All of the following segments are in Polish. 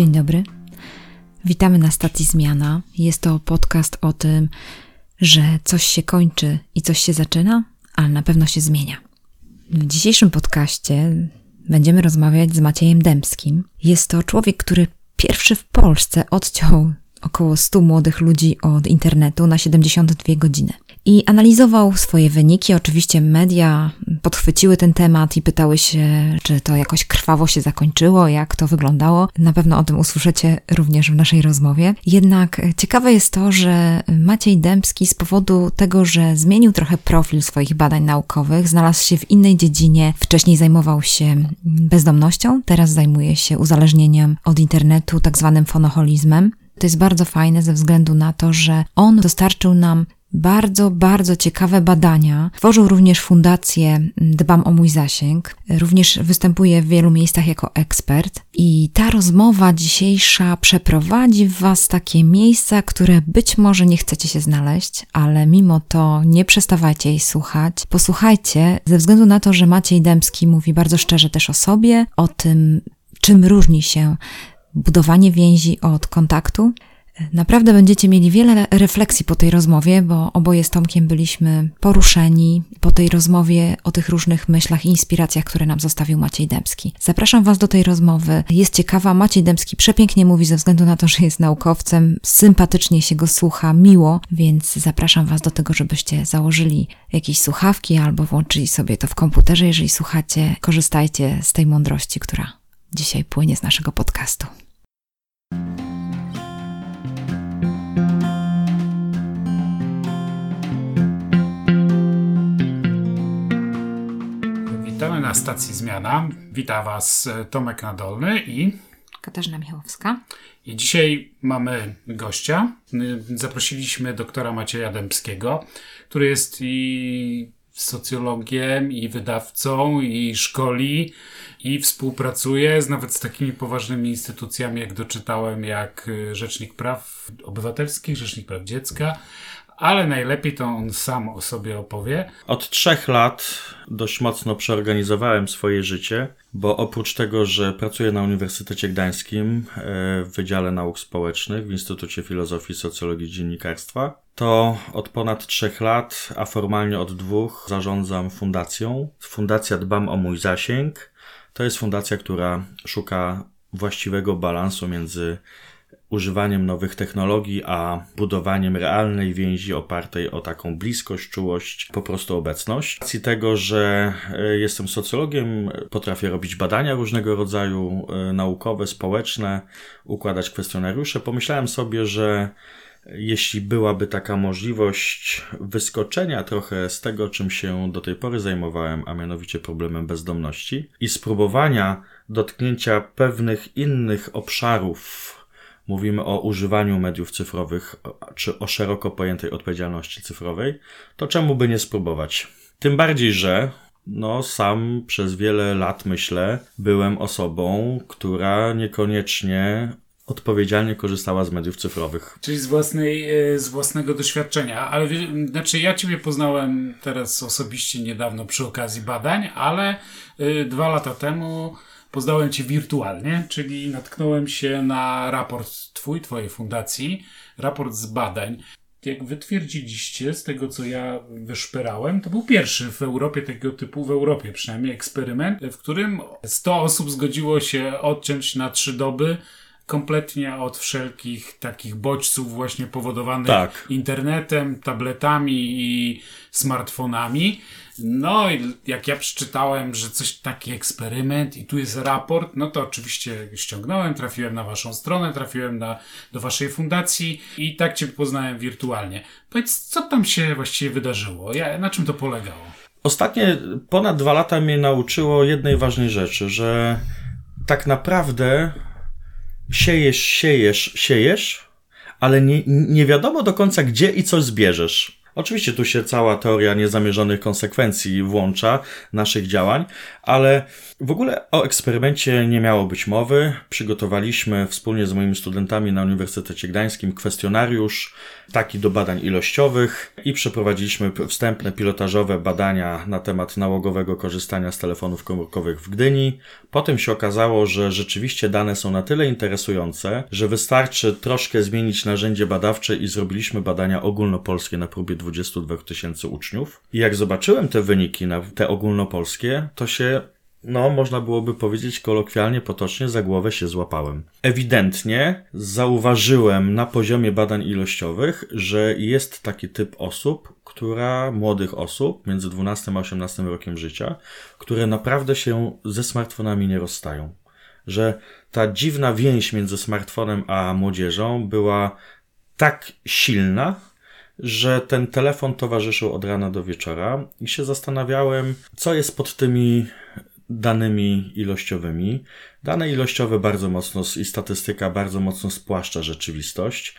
Dzień dobry. Witamy na stacji Zmiana. Jest to podcast o tym, że coś się kończy i coś się zaczyna, ale na pewno się zmienia. W dzisiejszym podcaście będziemy rozmawiać z Maciejem Dębskim. Jest to człowiek, który pierwszy w Polsce odciął około 100 młodych ludzi od internetu na 72 godziny i analizował swoje wyniki. Oczywiście media podchwyciły ten temat i pytały się, czy to jakoś krwawo się zakończyło, jak to wyglądało. Na pewno o tym usłyszycie również w naszej rozmowie. Jednak ciekawe jest to, że Maciej Dębski z powodu tego, że zmienił trochę profil swoich badań naukowych, znalazł się w innej dziedzinie. Wcześniej zajmował się bezdomnością, teraz zajmuje się uzależnieniem od internetu, tak zwanym fonoholizmem. To jest bardzo fajne ze względu na to, że on dostarczył nam bardzo, bardzo ciekawe badania. Tworzył również fundację Dbam o mój zasięg. Również występuje w wielu miejscach jako ekspert. I ta rozmowa dzisiejsza przeprowadzi w Was takie miejsca, które być może nie chcecie się znaleźć, ale mimo to nie przestawajcie jej słuchać. Posłuchajcie, ze względu na to, że Maciej Dębski mówi bardzo szczerze też o sobie, o tym, czym różni się budowanie więzi od kontaktu. Naprawdę będziecie mieli wiele refleksji po tej rozmowie, bo oboje z Tomkiem byliśmy poruszeni po tej rozmowie o tych różnych myślach i inspiracjach, które nam zostawił Maciej Dębski. Zapraszam Was do tej rozmowy. Jest ciekawa. Maciej Dębski przepięknie mówi ze względu na to, że jest naukowcem. Sympatycznie się go słucha, miło, więc zapraszam Was do tego, żebyście założyli jakieś słuchawki albo włączyli sobie to w komputerze. Jeżeli słuchacie, korzystajcie z tej mądrości, która dzisiaj płynie z naszego podcastu. Witamy na stacji Zmiana. Wita Was Tomek Nadolny i Katarzyna Michałowska. I dzisiaj mamy gościa. Zaprosiliśmy doktora Macieja Dębskiego, który jest i socjologiem, i wydawcą, i szkoli, i współpracuje z nawet z takimi poważnymi instytucjami, jak doczytałem, jak Rzecznik Praw Obywatelskich, Rzecznik Praw Dziecka, ale najlepiej to on sam o sobie opowie. Od trzech lat dość mocno przeorganizowałem swoje życie, bo oprócz tego, że pracuję na Uniwersytecie Gdańskim e, w Wydziale Nauk Społecznych w Instytucie Filozofii, Socjologii i Dziennikarstwa, to od ponad trzech lat, a formalnie od dwóch, zarządzam fundacją. Fundacja Dbam o mój zasięg. To jest fundacja, która szuka właściwego balansu między używaniem nowych technologii, a budowaniem realnej więzi opartej o taką bliskość, czułość, po prostu obecność. Z tego, że e, jestem socjologiem, potrafię robić badania różnego rodzaju e, naukowe, społeczne, układać kwestionariusze, pomyślałem sobie, że jeśli byłaby taka możliwość wyskoczenia trochę z tego, czym się do tej pory zajmowałem, a mianowicie problemem bezdomności i spróbowania dotknięcia pewnych innych obszarów mówimy o używaniu mediów cyfrowych, czy o szeroko pojętej odpowiedzialności cyfrowej, to czemu by nie spróbować? Tym bardziej, że no, sam przez wiele lat, myślę, byłem osobą, która niekoniecznie odpowiedzialnie korzystała z mediów cyfrowych. Czyli z, własnej, e, z własnego doświadczenia. Ale znaczy, ja Ciebie poznałem teraz osobiście niedawno przy okazji badań, ale y, dwa lata temu poznałem Cię wirtualnie, czyli natknąłem się na raport Twój, Twojej fundacji, raport z badań. Jak wytwierdziliście, z tego co ja wyszperałem, to był pierwszy w Europie tego typu, w Europie przynajmniej, eksperyment, w którym 100 osób zgodziło się odciąć na trzy doby kompletnie od wszelkich takich bodźców właśnie powodowanych tak. internetem, tabletami i smartfonami. No i jak ja przeczytałem, że coś taki eksperyment i tu jest raport, no to oczywiście ściągnąłem, trafiłem na waszą stronę, trafiłem na, do waszej fundacji i tak cię poznałem wirtualnie. Powiedz, co tam się właściwie wydarzyło? Ja, na czym to polegało? Ostatnie ponad dwa lata mnie nauczyło jednej ważnej rzeczy, że tak naprawdę siejesz, siejesz, siejesz, ale nie, nie wiadomo do końca gdzie i co zbierzesz. Oczywiście tu się cała teoria niezamierzonych konsekwencji włącza naszych działań, ale w ogóle o eksperymencie nie miało być mowy. Przygotowaliśmy wspólnie z moimi studentami na Uniwersytecie Gdańskim kwestionariusz taki do badań ilościowych i przeprowadziliśmy wstępne pilotażowe badania na temat nałogowego korzystania z telefonów komórkowych w Gdyni. Potem się okazało, że rzeczywiście dane są na tyle interesujące, że wystarczy troszkę zmienić narzędzie badawcze i zrobiliśmy badania ogólnopolskie na próbie 22 tysięcy uczniów. I jak zobaczyłem te wyniki, na te ogólnopolskie, to się no, można byłoby powiedzieć kolokwialnie, potocznie, za głowę się złapałem. Ewidentnie zauważyłem na poziomie badań ilościowych, że jest taki typ osób, która, młodych osób, między 12 a 18 rokiem życia, które naprawdę się ze smartfonami nie rozstają. Że ta dziwna więź między smartfonem a młodzieżą była tak silna, że ten telefon towarzyszył od rana do wieczora i się zastanawiałem, co jest pod tymi danymi ilościowymi. Dane ilościowe bardzo mocno i statystyka bardzo mocno spłaszcza rzeczywistość,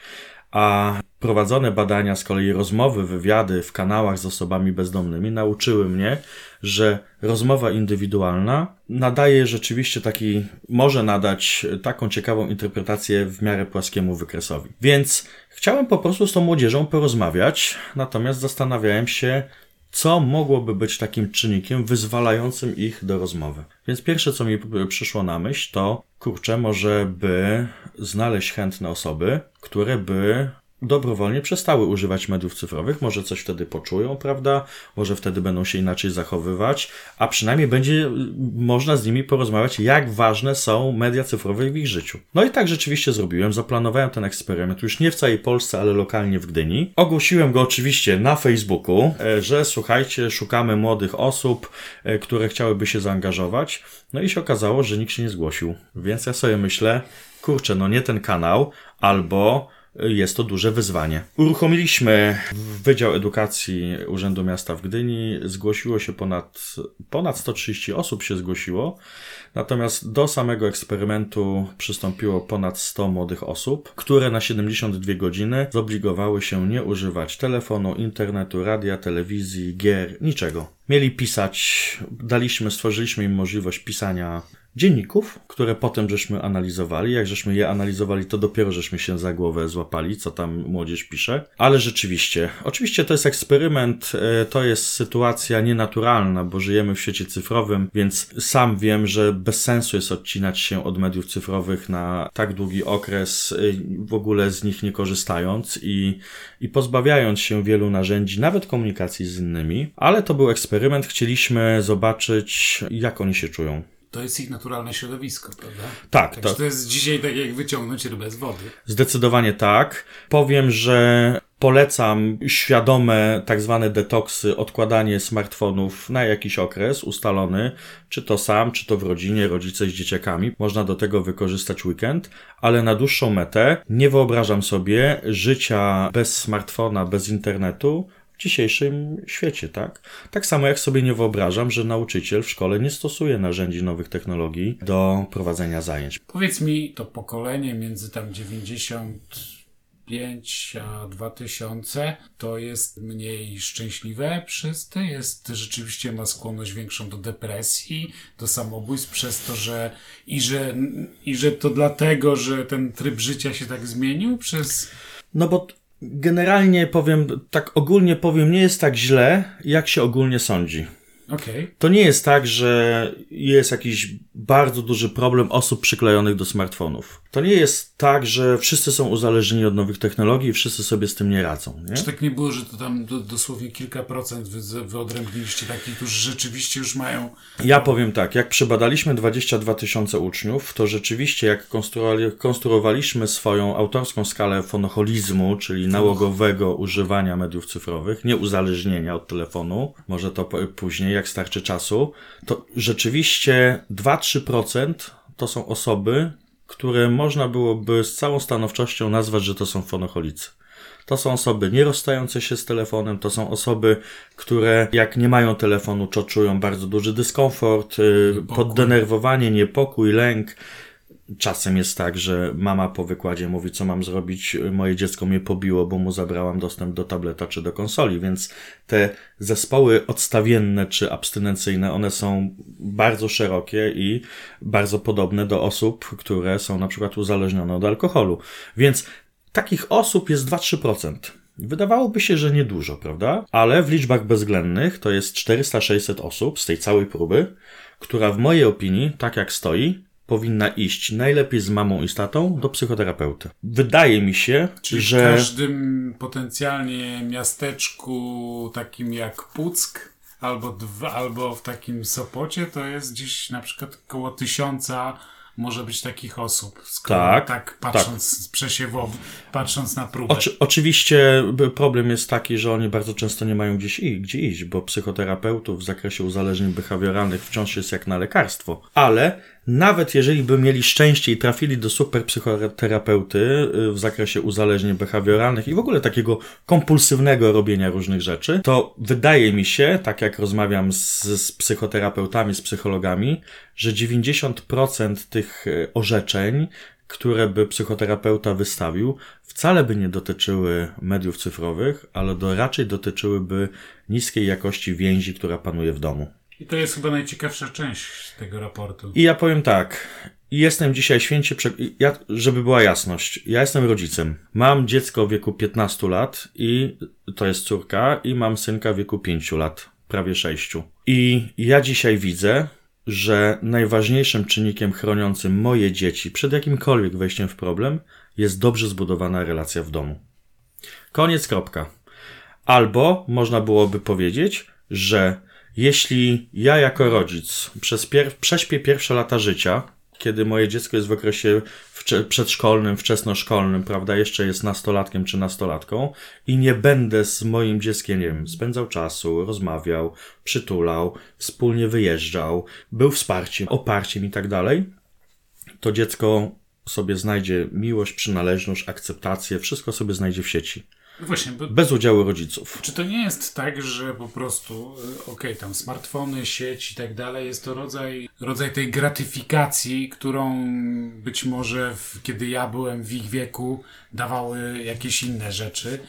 a prowadzone badania, z kolei rozmowy, wywiady w kanałach z osobami bezdomnymi nauczyły mnie, że rozmowa indywidualna nadaje rzeczywiście taki, może nadać taką ciekawą interpretację w miarę płaskiemu wykresowi. Więc chciałem po prostu z tą młodzieżą porozmawiać, natomiast zastanawiałem się, co mogłoby być takim czynnikiem wyzwalającym ich do rozmowy. Więc pierwsze, co mi przyszło na myśl, to kurczę, może by znaleźć chętne osoby, które by dobrowolnie przestały używać mediów cyfrowych, może coś wtedy poczują, prawda? Może wtedy będą się inaczej zachowywać, a przynajmniej będzie można z nimi porozmawiać, jak ważne są media cyfrowe w ich życiu. No i tak rzeczywiście zrobiłem. Zaplanowałem ten eksperyment już nie w całej Polsce, ale lokalnie w Gdyni. Ogłosiłem go oczywiście na Facebooku, e, że słuchajcie, szukamy młodych osób, e, które chciałyby się zaangażować. No i się okazało, że nikt się nie zgłosił. Więc ja sobie myślę, kurczę, no nie ten kanał, albo jest to duże wyzwanie. Uruchomiliśmy Wydział Edukacji Urzędu Miasta w Gdyni. Zgłosiło się ponad, ponad 130 osób się zgłosiło. Natomiast do samego eksperymentu przystąpiło ponad 100 młodych osób, które na 72 godziny zobligowały się nie używać telefonu, internetu, radia, telewizji, gier, niczego. Mieli pisać, daliśmy, stworzyliśmy im możliwość pisania dzienników, które potem żeśmy analizowali. Jak żeśmy je analizowali, to dopiero żeśmy się za głowę złapali, co tam młodzież pisze. Ale rzeczywiście, oczywiście to jest eksperyment, e, to jest sytuacja nienaturalna, bo żyjemy w świecie cyfrowym, więc sam wiem, że bez sensu jest odcinać się od mediów cyfrowych na tak długi okres, e, w ogóle z nich nie korzystając i, i pozbawiając się wielu narzędzi, nawet komunikacji z innymi. Ale to był eksperyment, chcieliśmy zobaczyć, jak oni się czują to jest ich naturalne środowisko, prawda? Tak. Także to... to jest dzisiaj tak jak wyciągnąć rybę z wody. Zdecydowanie tak. Powiem, że polecam świadome tak zwane detoksy, odkładanie smartfonów na jakiś okres ustalony, czy to sam, czy to w rodzinie, rodzice z dzieciakami. Można do tego wykorzystać weekend, ale na dłuższą metę nie wyobrażam sobie życia bez smartfona, bez internetu, dzisiejszym świecie, tak? Tak samo jak sobie nie wyobrażam, że nauczyciel w szkole nie stosuje narzędzi nowych technologii do prowadzenia zajęć. Powiedz mi, to pokolenie między tam 95 a 2000 to jest mniej szczęśliwe przez to, jest rzeczywiście ma skłonność większą do depresji, do samobójstw przez to, że i że, i że to dlatego, że ten tryb życia się tak zmienił przez... No bo generalnie powiem, tak ogólnie powiem, nie jest tak źle, jak się ogólnie sądzi. Okay. To nie jest tak, że jest jakiś bardzo duży problem osób przyklejonych do smartfonów. To nie jest tak, że wszyscy są uzależnieni od nowych technologii i wszyscy sobie z tym nie radzą. Nie? Czy tak nie było, że to tam do, dosłownie kilka procent wy, wyodrębniliście takich, którzy rzeczywiście już mają. Ja powiem tak, jak przebadaliśmy 22 tysiące uczniów, to rzeczywiście jak konstruowali, konstruowaliśmy swoją autorską skalę fonoholizmu, czyli nałogowego używania mediów cyfrowych, nie uzależnienia od telefonu, może to później, jak starczy czasu, to rzeczywiście 2-3% to są osoby, które można byłoby z całą stanowczością nazwać, że to są fonocholicy. To są osoby nierozstające się z telefonem, to są osoby, które jak nie mają telefonu, to czują bardzo duży dyskomfort, y, niepokój. poddenerwowanie, niepokój, lęk. Czasem jest tak, że mama po wykładzie mówi, co mam zrobić, moje dziecko mnie pobiło, bo mu zabrałam dostęp do tableta czy do konsoli, więc te zespoły odstawienne czy abstynencyjne, one są bardzo szerokie i bardzo podobne do osób, które są na przykład uzależnione od alkoholu. Więc takich osób jest 2-3%. Wydawałoby się, że niedużo, prawda? Ale w liczbach bezwzględnych to jest 400-600 osób z tej całej próby, która w mojej opinii, tak jak stoi, powinna iść najlepiej z mamą i z tatą do psychoterapeuty. Wydaje mi się, Czyli że. w każdym potencjalnie miasteczku takim jak Puck albo, dwa, albo w takim Sopocie to jest gdzieś na przykład około tysiąca może być takich osób. Skoro Tak, tak patrząc przesiewowo, patrząc na próbę. Oczy, oczywiście problem jest taki, że oni bardzo często nie mają gdzieś i, gdzie iść, bo psychoterapeutów w zakresie uzależnień behawioralnych wciąż jest jak na lekarstwo. Ale nawet jeżeli by mieli szczęście i trafili do super psychoterapeuty y, w zakresie uzależnień behawioralnych i w ogóle takiego kompulsywnego robienia różnych rzeczy, to wydaje mi się, tak jak rozmawiam z, z psychoterapeutami, z psychologami, że 90% tych y, orzeczeń które by psychoterapeuta wystawił, wcale by nie dotyczyły mediów cyfrowych, ale do, raczej dotyczyłyby niskiej jakości więzi, która panuje w domu. I to jest chyba najciekawsza część tego raportu. I ja powiem tak. Jestem dzisiaj święcie, prze... ja, żeby była jasność. Ja jestem rodzicem. Mam dziecko w wieku 15 lat i to jest córka i mam synka w wieku 5 lat, prawie 6. I ja dzisiaj widzę, że najważniejszym czynnikiem chroniącym moje dzieci przed jakimkolwiek wejściem w problem jest dobrze zbudowana relacja w domu. Koniec, kropka. Albo można byłoby powiedzieć, że jeśli ja jako rodzic przez pier- prześpię pierwsze lata życia, kiedy moje dziecko jest w okresie przedszkolnym, wczesnoszkolnym, prawda, jeszcze jest nastolatkiem czy nastolatką i nie będę z moim dzieckiem, nie wiem, spędzał czasu, rozmawiał, przytulał, wspólnie wyjeżdżał, był wsparciem, oparciem i tak dalej, to dziecko sobie znajdzie miłość, przynależność, akceptację, wszystko sobie znajdzie w sieci. No Właśnie, bo Bez udziału rodziców. Czy to nie jest tak, że po prostu, y, okej, tam smartfony, sieć i tak dalej, jest to rodzaj, rodzaj tej gratyfikacji, którą być może w, kiedy ja byłem w ich wieku, dawały jakieś inne rzeczy.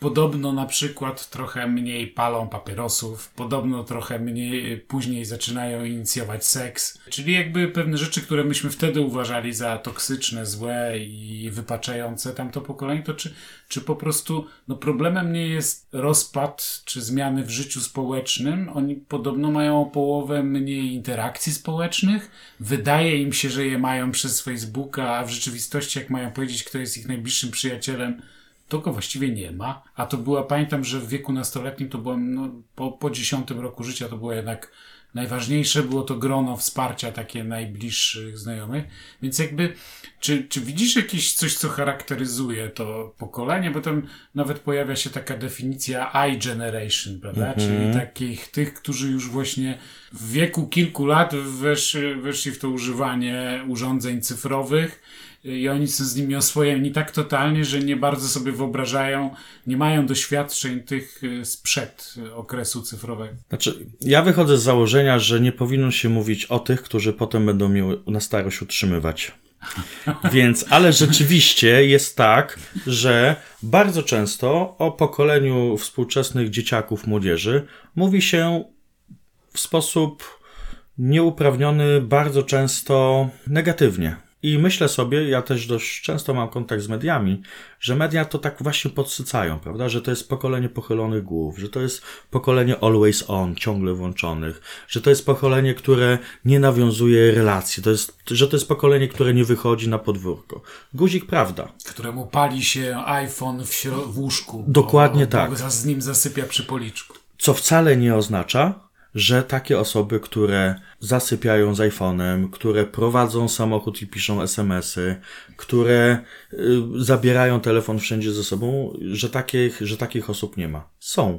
Podobno na przykład trochę mniej palą papierosów, podobno trochę mniej później zaczynają inicjować seks. Czyli jakby pewne rzeczy, które myśmy wtedy uważali za toksyczne, złe i wypaczające tamto pokolenie, to czy, czy po prostu no problemem nie jest rozpad czy zmiany w życiu społecznym. Oni podobno mają o połowę mniej interakcji społecznych. Wydaje im się, że je mają przez Facebooka, a w rzeczywistości jak mają powiedzieć, kto jest ich najbliższym przyjacielem, to go właściwie nie ma. A to była, pamiętam, że w wieku nastoletnim to byłem, no, po, po dziesiątym roku życia to było jednak najważniejsze, było to grono wsparcia takie najbliższych znajomych. Więc jakby, czy, czy widzisz jakieś coś, co charakteryzuje to pokolenie? Bo tam nawet pojawia się taka definicja I generation, prawda? Czyli takich, tych, którzy już właśnie w wieku kilku lat weszli, weszli w to używanie urządzeń cyfrowych i oni są z nimi oswojeni tak totalnie, że nie bardzo sobie wyobrażają, nie mają doświadczeń tych y, sprzed okresu cyfrowego. Znaczy, ja wychodzę z założenia, że nie powinno się mówić o tych, którzy potem będą mnie na starość utrzymywać. Więc, ale rzeczywiście jest tak, że bardzo często o pokoleniu współczesnych dzieciaków, młodzieży mówi się w sposób nieuprawniony, bardzo często negatywnie. I myślę sobie, ja też dość często mam kontakt z mediami, że media to tak właśnie podsycają, prawda? Że to jest pokolenie pochylonych głów, że to jest pokolenie always on, ciągle włączonych, że to jest pokolenie, które nie nawiązuje relacji, to jest, że to jest pokolenie, które nie wychodzi na podwórko. Guzik prawda. Któremu pali się iPhone w, w łóżku. Dokładnie bo, tak. Bo z nim zasypia przy policzku. Co wcale nie oznacza, że takie osoby, które zasypiają z iPhone'em, które prowadzą samochód i piszą SMS-y, które y, zabierają telefon wszędzie ze sobą, że takich, że takich osób nie ma. Są.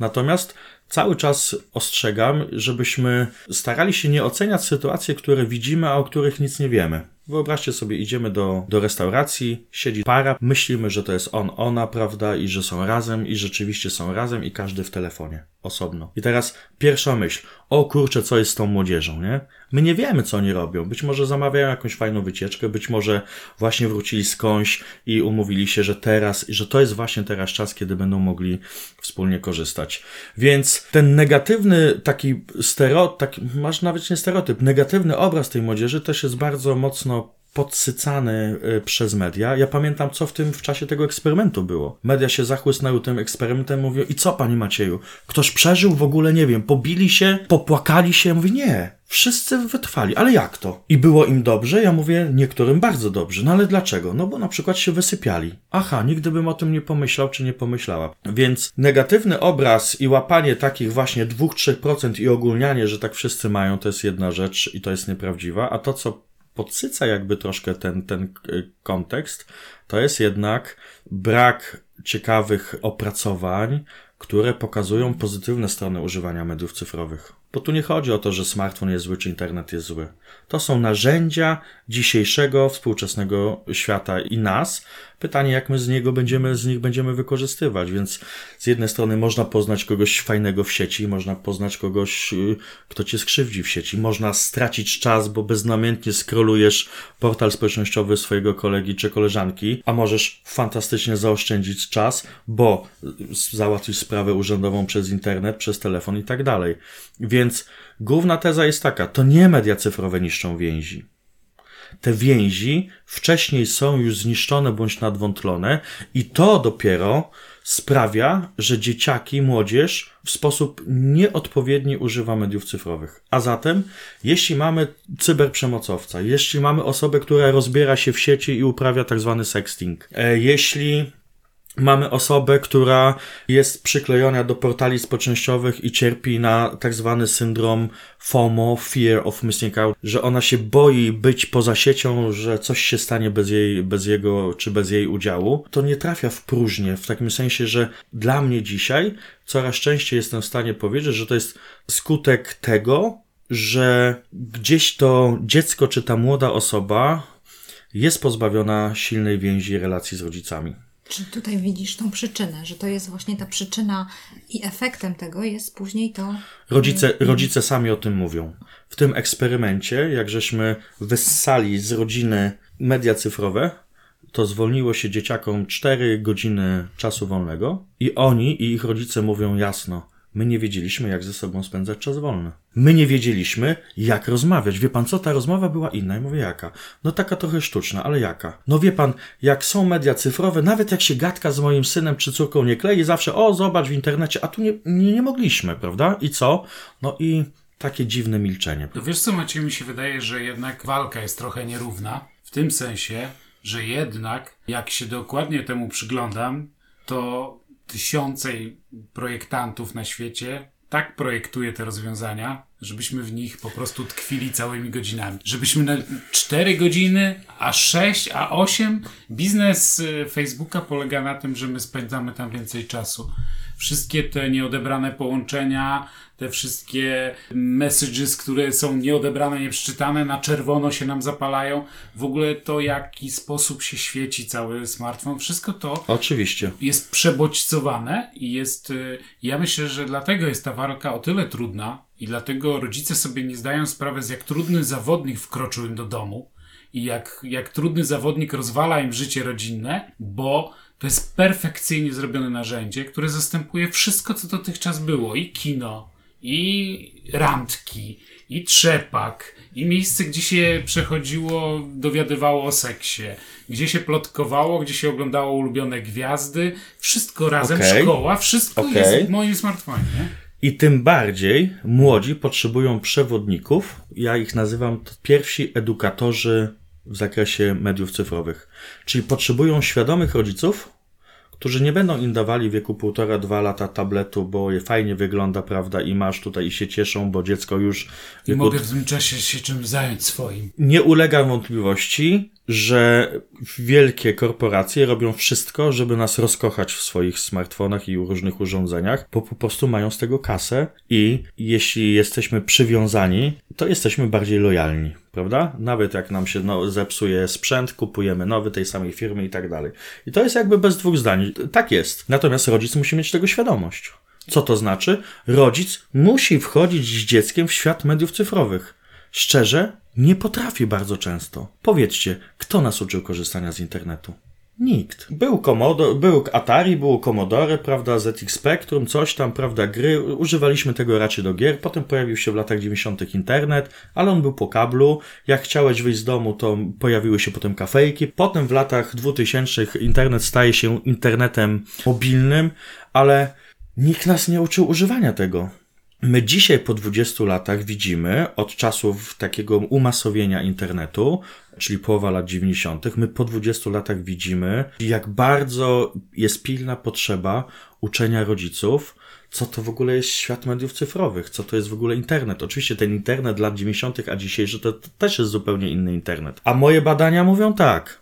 Natomiast cały czas ostrzegam, żebyśmy starali się nie oceniać sytuacji, które widzimy, a o których nic nie wiemy. Wyobraźcie sobie, idziemy do, do restauracji, siedzi para, myślimy, że to jest on, ona, prawda, i że są razem, i rzeczywiście są razem, i każdy w telefonie, osobno. I teraz pierwsza myśl, o kurczę, co jest z tą młodzieżą, nie? My nie wiemy, co oni robią. Być może zamawiają jakąś fajną wycieczkę, być może właśnie wrócili skądś i umówili się, że teraz, że to jest właśnie teraz czas, kiedy będą mogli wspólnie korzystać. Więc ten negatywny taki stereotyp, masz nawet nie stereotyp, negatywny obraz tej młodzieży też jest bardzo mocno podsycany przez media. Ja pamiętam, co w tym w czasie tego eksperymentu było. Media się zachłysnęły tym eksperymentem, mówią, i co, pani Macieju? Ktoś przeżył w ogóle, nie wiem, pobili się, popłakali się? Mówi, nie. Wszyscy wytrwali, ale jak to? I było im dobrze? Ja mówię, niektórym bardzo dobrze. No ale dlaczego? No bo na przykład się wysypiali. Aha, nigdy bym o tym nie pomyślał, czy nie pomyślała. Więc negatywny obraz i łapanie takich właśnie 2-3% i ogólnianie, że tak wszyscy mają, to jest jedna rzecz i to jest nieprawdziwa, a to, co podsyca jakby troszkę ten, ten y, kontekst, to jest jednak brak ciekawych opracowań, które pokazują pozytywne strony używania mediów cyfrowych. Bo tu nie chodzi o to, że smartfon jest zły, czy internet jest zły. To są narzędzia dzisiejszego, współczesnego świata i nas. Pytanie, jak my z niego będziemy, z nich będziemy wykorzystywać. Więc z jednej strony można poznać kogoś fajnego w sieci, można poznać kogoś, y, kto cię skrzywdzi w sieci. Można stracić czas, bo beznamiętnie skrolujesz portal społecznościowy swojego kolegi czy koleżanki, a możesz fantastycznie zaoszczędzić czas, bo załatwisz sprawę urzędową przez internet, przez telefon i tak dalej. Więc główna teza jest taka, to nie media cyfrowe niszczą więzi. Te więzi wcześniej są już zniszczone bądź nadwątlone i to dopiero sprawia, że dzieciaki, młodzież w sposób nieodpowiedni używa mediów cyfrowych. A zatem, jeśli mamy cyberprzemocowca, jeśli mamy osobę, która rozbiera się w sieci i uprawia tak zwany sexting, e, jeśli mamy osobę, która jest przyklejona do portali społecznościowych i cierpi na tak zwany syndrom FOMO, Fear of Missing Out, że ona się boi być poza siecią, że coś się stanie bez jej, bez jego czy bez jej udziału, to nie trafia w próżnię, w takim sensie, że dla mnie dzisiaj coraz częściej jestem w stanie powiedzieć, że to jest skutek tego, że gdzieś to dziecko czy ta młoda osoba jest pozbawiona silnej więzi relacji z rodzicami. Czy tutaj widzisz tą przyczynę, że to jest właśnie ta przyczyna i efektem tego jest później to. Rodzice, rodzice sami o tym mówią. W tym eksperymencie, jak żeśmy wyssali z rodziny media cyfrowe, to zwolniło się dzieciakom 4 godziny czasu wolnego i oni i ich rodzice mówią jasno, My nie wiedzieliśmy, jak ze sobą spędzać czas wolny. My nie wiedzieliśmy, jak rozmawiać. Wie pan co, ta rozmowa była inna. I mówię, jaka? No taka trochę sztuczna, ale jaka? No wie pan, jak są media cyfrowe, nawet jak się gadka z moim synem czy córką nie klei, zawsze, o, zobacz w internecie, a tu nie, nie, nie mogliśmy, prawda? I co? No i takie dziwne milczenie. To wiesz co, Maciej, mi się wydaje, że jednak walka jest trochę nierówna. W tym sensie, że jednak, jak się dokładnie temu przyglądam, to tysiące projektantów na świecie tak projektuje te rozwiązania, żebyśmy w nich po prostu tkwili całymi godzinami. Żebyśmy na 4 godziny, a 6, a 8. Biznes y, Facebooka polega na tym, że my spędzamy tam więcej czasu. Wszystkie te nieodebrane połączenia, te wszystkie messages, które są nieodebrane, nieprzeczytane, na czerwono się nam zapalają. W ogóle to, jaki sposób się świeci cały smartfon, wszystko to Oczywiście. jest przebodźcowane i jest, y, ja myślę, że dlatego jest ta walka o tyle trudna i dlatego rodzice sobie nie zdają sprawy, z jak trudny zawodnik wkroczył im do domu i jak, jak trudny zawodnik rozwala im życie rodzinne, bo to jest perfekcyjnie zrobione narzędzie, które zastępuje wszystko, co dotychczas było. I kino, i randki, i trzepak, i miejsce, gdzie się przechodziło, dowiadywało o seksie, gdzie się plotkowało, gdzie się oglądało ulubione gwiazdy. Wszystko razem, Okej. szkoła, wszystko Okej. jest w moim smartfonie. Nie? I tym bardziej młodzi potrzebują przewodników. Ja ich nazywam pierwsi edukatorzy w zakresie mediów cyfrowych. Czyli potrzebują świadomych rodziców, którzy nie będą im dawali w wieku półtora, dwa lata tabletu, bo je fajnie wygląda, prawda, i masz tutaj i się cieszą, bo dziecko już I wieku mogę w tym czasie się czymś zająć swoim. nie ulega wątpliwości, że wielkie korporacje robią wszystko, żeby nas rozkochać w swoich smartfonach i różnych urządzeniach, bo po prostu mają z tego kasę i jeśli jesteśmy przywiązani, to jesteśmy bardziej lojalni, prawda? Nawet jak nam się no, zepsuje sprzęt, kupujemy nowy tej samej firmy i tak dalej. I to jest jakby bez dwóch zdań. Tak jest. Natomiast rodzic musi mieć tego świadomość. Co to znaczy? Rodzic musi wchodzić z dzieckiem w świat mediów cyfrowych. Szczerze, nie potrafi bardzo często. Powiedzcie, kto nas uczył korzystania z internetu? Nikt. Był Commodore, był Atari, było Commodore, prawda, ZX Spectrum, coś tam, prawda, gry. Używaliśmy tego raczej do gier. Potem pojawił się w latach 90. internet, ale on był po kablu. Jak chciałeś wyjść z domu, to pojawiły się potem kafejki. Potem w latach 2000 internet staje się internetem mobilnym, ale nikt nas nie uczył używania tego. My dzisiaj po 20 latach widzimy od czasów takiego umasowienia internetu, czyli połowa lat 90., my po 20 latach widzimy, jak bardzo jest pilna potrzeba uczenia rodziców, co to w ogóle jest świat mediów cyfrowych, co to jest w ogóle internet. Oczywiście ten internet lat 90., a dzisiejszy to, to też jest zupełnie inny internet. A moje badania mówią tak.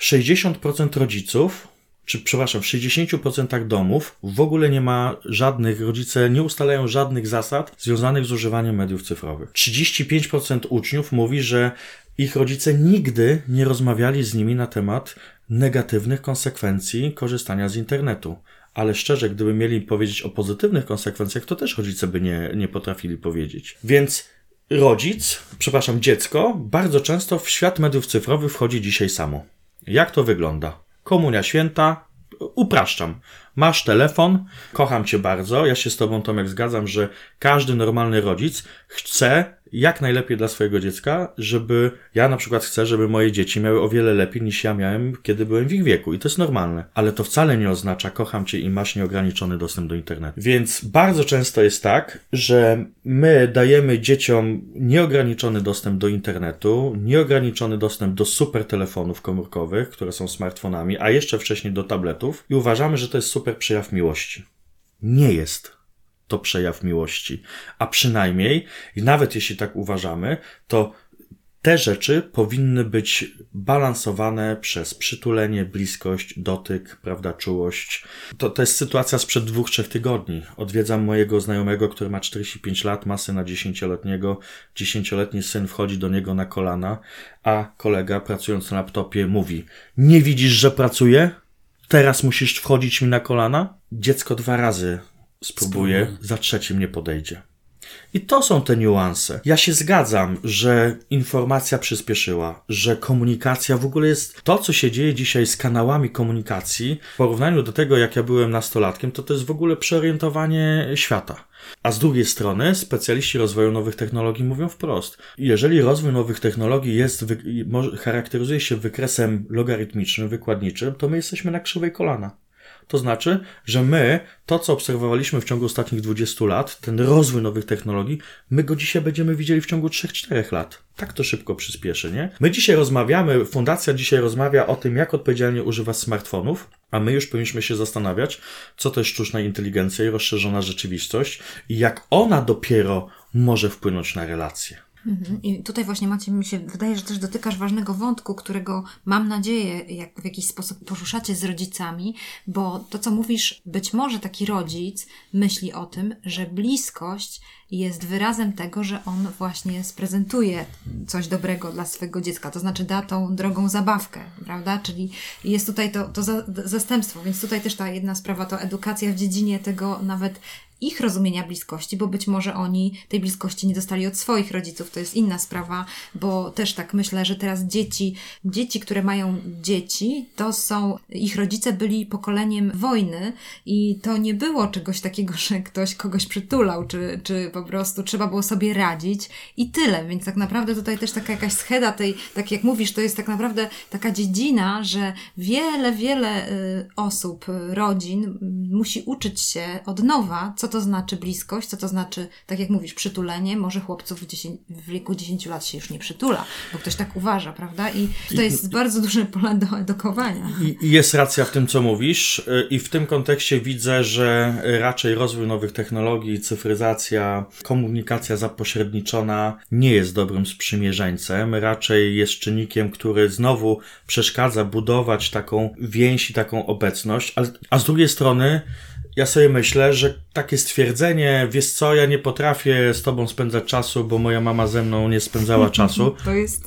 60% rodziców czy przepraszam, w 60% domów w ogóle nie ma żadnych, rodzice nie ustalają żadnych zasad związanych z używaniem mediów cyfrowych. 35% uczniów mówi, że ich rodzice nigdy nie rozmawiali z nimi na temat negatywnych konsekwencji korzystania z internetu. Ale szczerze, gdyby mieli powiedzieć o pozytywnych konsekwencjach, to też rodzice by nie, nie potrafili powiedzieć. Więc rodzic, przepraszam, dziecko, bardzo często w świat mediów cyfrowych wchodzi dzisiaj samo. Jak to wygląda? Komunia święta, upraszczam. Masz telefon, kocham cię bardzo. Ja się z tobą, Tomek, zgadzam, że każdy normalny rodzic chce jak najlepiej dla swojego dziecka, żeby ja na przykład chcę, żeby moje dzieci miały o wiele lepiej niż ja miałem, kiedy byłem w ich wieku. I to jest normalne. Ale to wcale nie oznacza kocham cię i masz nieograniczony dostęp do internetu. Więc bardzo często jest tak, że my dajemy dzieciom nieograniczony dostęp do internetu, nieograniczony dostęp do super telefonów komórkowych, które są smartfonami, a jeszcze wcześniej do tabletów i uważamy, że to jest super przejaw miłości. Nie jest to przejaw miłości. A przynajmniej, nawet jeśli tak uważamy, to te rzeczy powinny być balansowane przez przytulenie, bliskość, dotyk, prawda, czułość. To, to jest sytuacja sprzed dwóch, trzech tygodni. Odwiedzam mojego znajomego, który ma 45 lat, ma syna dziesięcioletniego. Dziesięcioletni syn wchodzi do niego na kolana, a kolega pracując na laptopie mówi: Nie widzisz, że pracuję? Teraz musisz wchodzić mi na kolana? Dziecko dwa razy spróbuje, Spróbuj. za trzecim nie podejdzie. I to są te niuanse. Ja się zgadzam, że informacja przyspieszyła, że komunikacja w ogóle jest to, co się dzieje dzisiaj z kanałami komunikacji, w porównaniu do tego, jak ja byłem nastolatkiem, to to jest w ogóle przeorientowanie świata. A z drugiej strony specjaliści rozwoju nowych technologii mówią wprost. Jeżeli rozwój nowych technologii jest, charakteryzuje się wykresem logarytmicznym, wykładniczym, to my jesteśmy na krzywej kolana. To znaczy, że my, to co obserwowaliśmy w ciągu ostatnich 20 lat, ten rozwój nowych technologii, my go dzisiaj będziemy widzieli w ciągu 3-4 lat. Tak to szybko przyspieszy, nie? My dzisiaj rozmawiamy, fundacja dzisiaj rozmawia o tym, jak odpowiedzialnie używać smartfonów, a my już powinniśmy się zastanawiać, co to jest sztuczna inteligencja i rozszerzona rzeczywistość i jak ona dopiero może wpłynąć na relacje. Mhm. I tutaj właśnie Macie, mi się wydaje, że też dotykasz ważnego wątku, którego mam nadzieję, jak w jakiś sposób poruszacie z rodzicami, bo to, co mówisz, być może taki rodzic myśli o tym, że bliskość jest wyrazem tego, że on właśnie sprezentuje coś dobrego dla swojego dziecka, to znaczy da tą drogą zabawkę, prawda? Czyli jest tutaj to, to za, zastępstwo, więc tutaj też ta jedna sprawa to edukacja w dziedzinie tego nawet ich rozumienia bliskości, bo być może oni tej bliskości nie dostali od swoich rodziców. To jest inna sprawa, bo też tak myślę, że teraz dzieci, dzieci, które mają dzieci, to są, ich rodzice byli pokoleniem wojny i to nie było czegoś takiego, że ktoś kogoś przytulał, czy, czy po prostu trzeba było sobie radzić i tyle. Więc tak naprawdę tutaj też taka jakaś scheda tej, tak jak mówisz, to jest tak naprawdę taka dziedzina, że wiele, wiele y, osób, rodzin musi uczyć się od nowa, co to znaczy bliskość, co to znaczy, tak jak mówisz, przytulenie. Może chłopców w, 10, w wieku 10 lat się już nie przytula, bo ktoś tak uważa, prawda? I to jest bardzo duże pole do edukowania. I jest racja w tym, co mówisz, i w tym kontekście widzę, że raczej rozwój nowych technologii, cyfryzacja, komunikacja zapośredniczona nie jest dobrym sprzymierzeńcem, raczej jest czynnikiem, który znowu przeszkadza budować taką więź i taką obecność, a, a z drugiej strony ja sobie myślę, że takie stwierdzenie, wiesz co, ja nie potrafię z tobą spędzać czasu, bo moja mama ze mną nie spędzała czasu, To jest.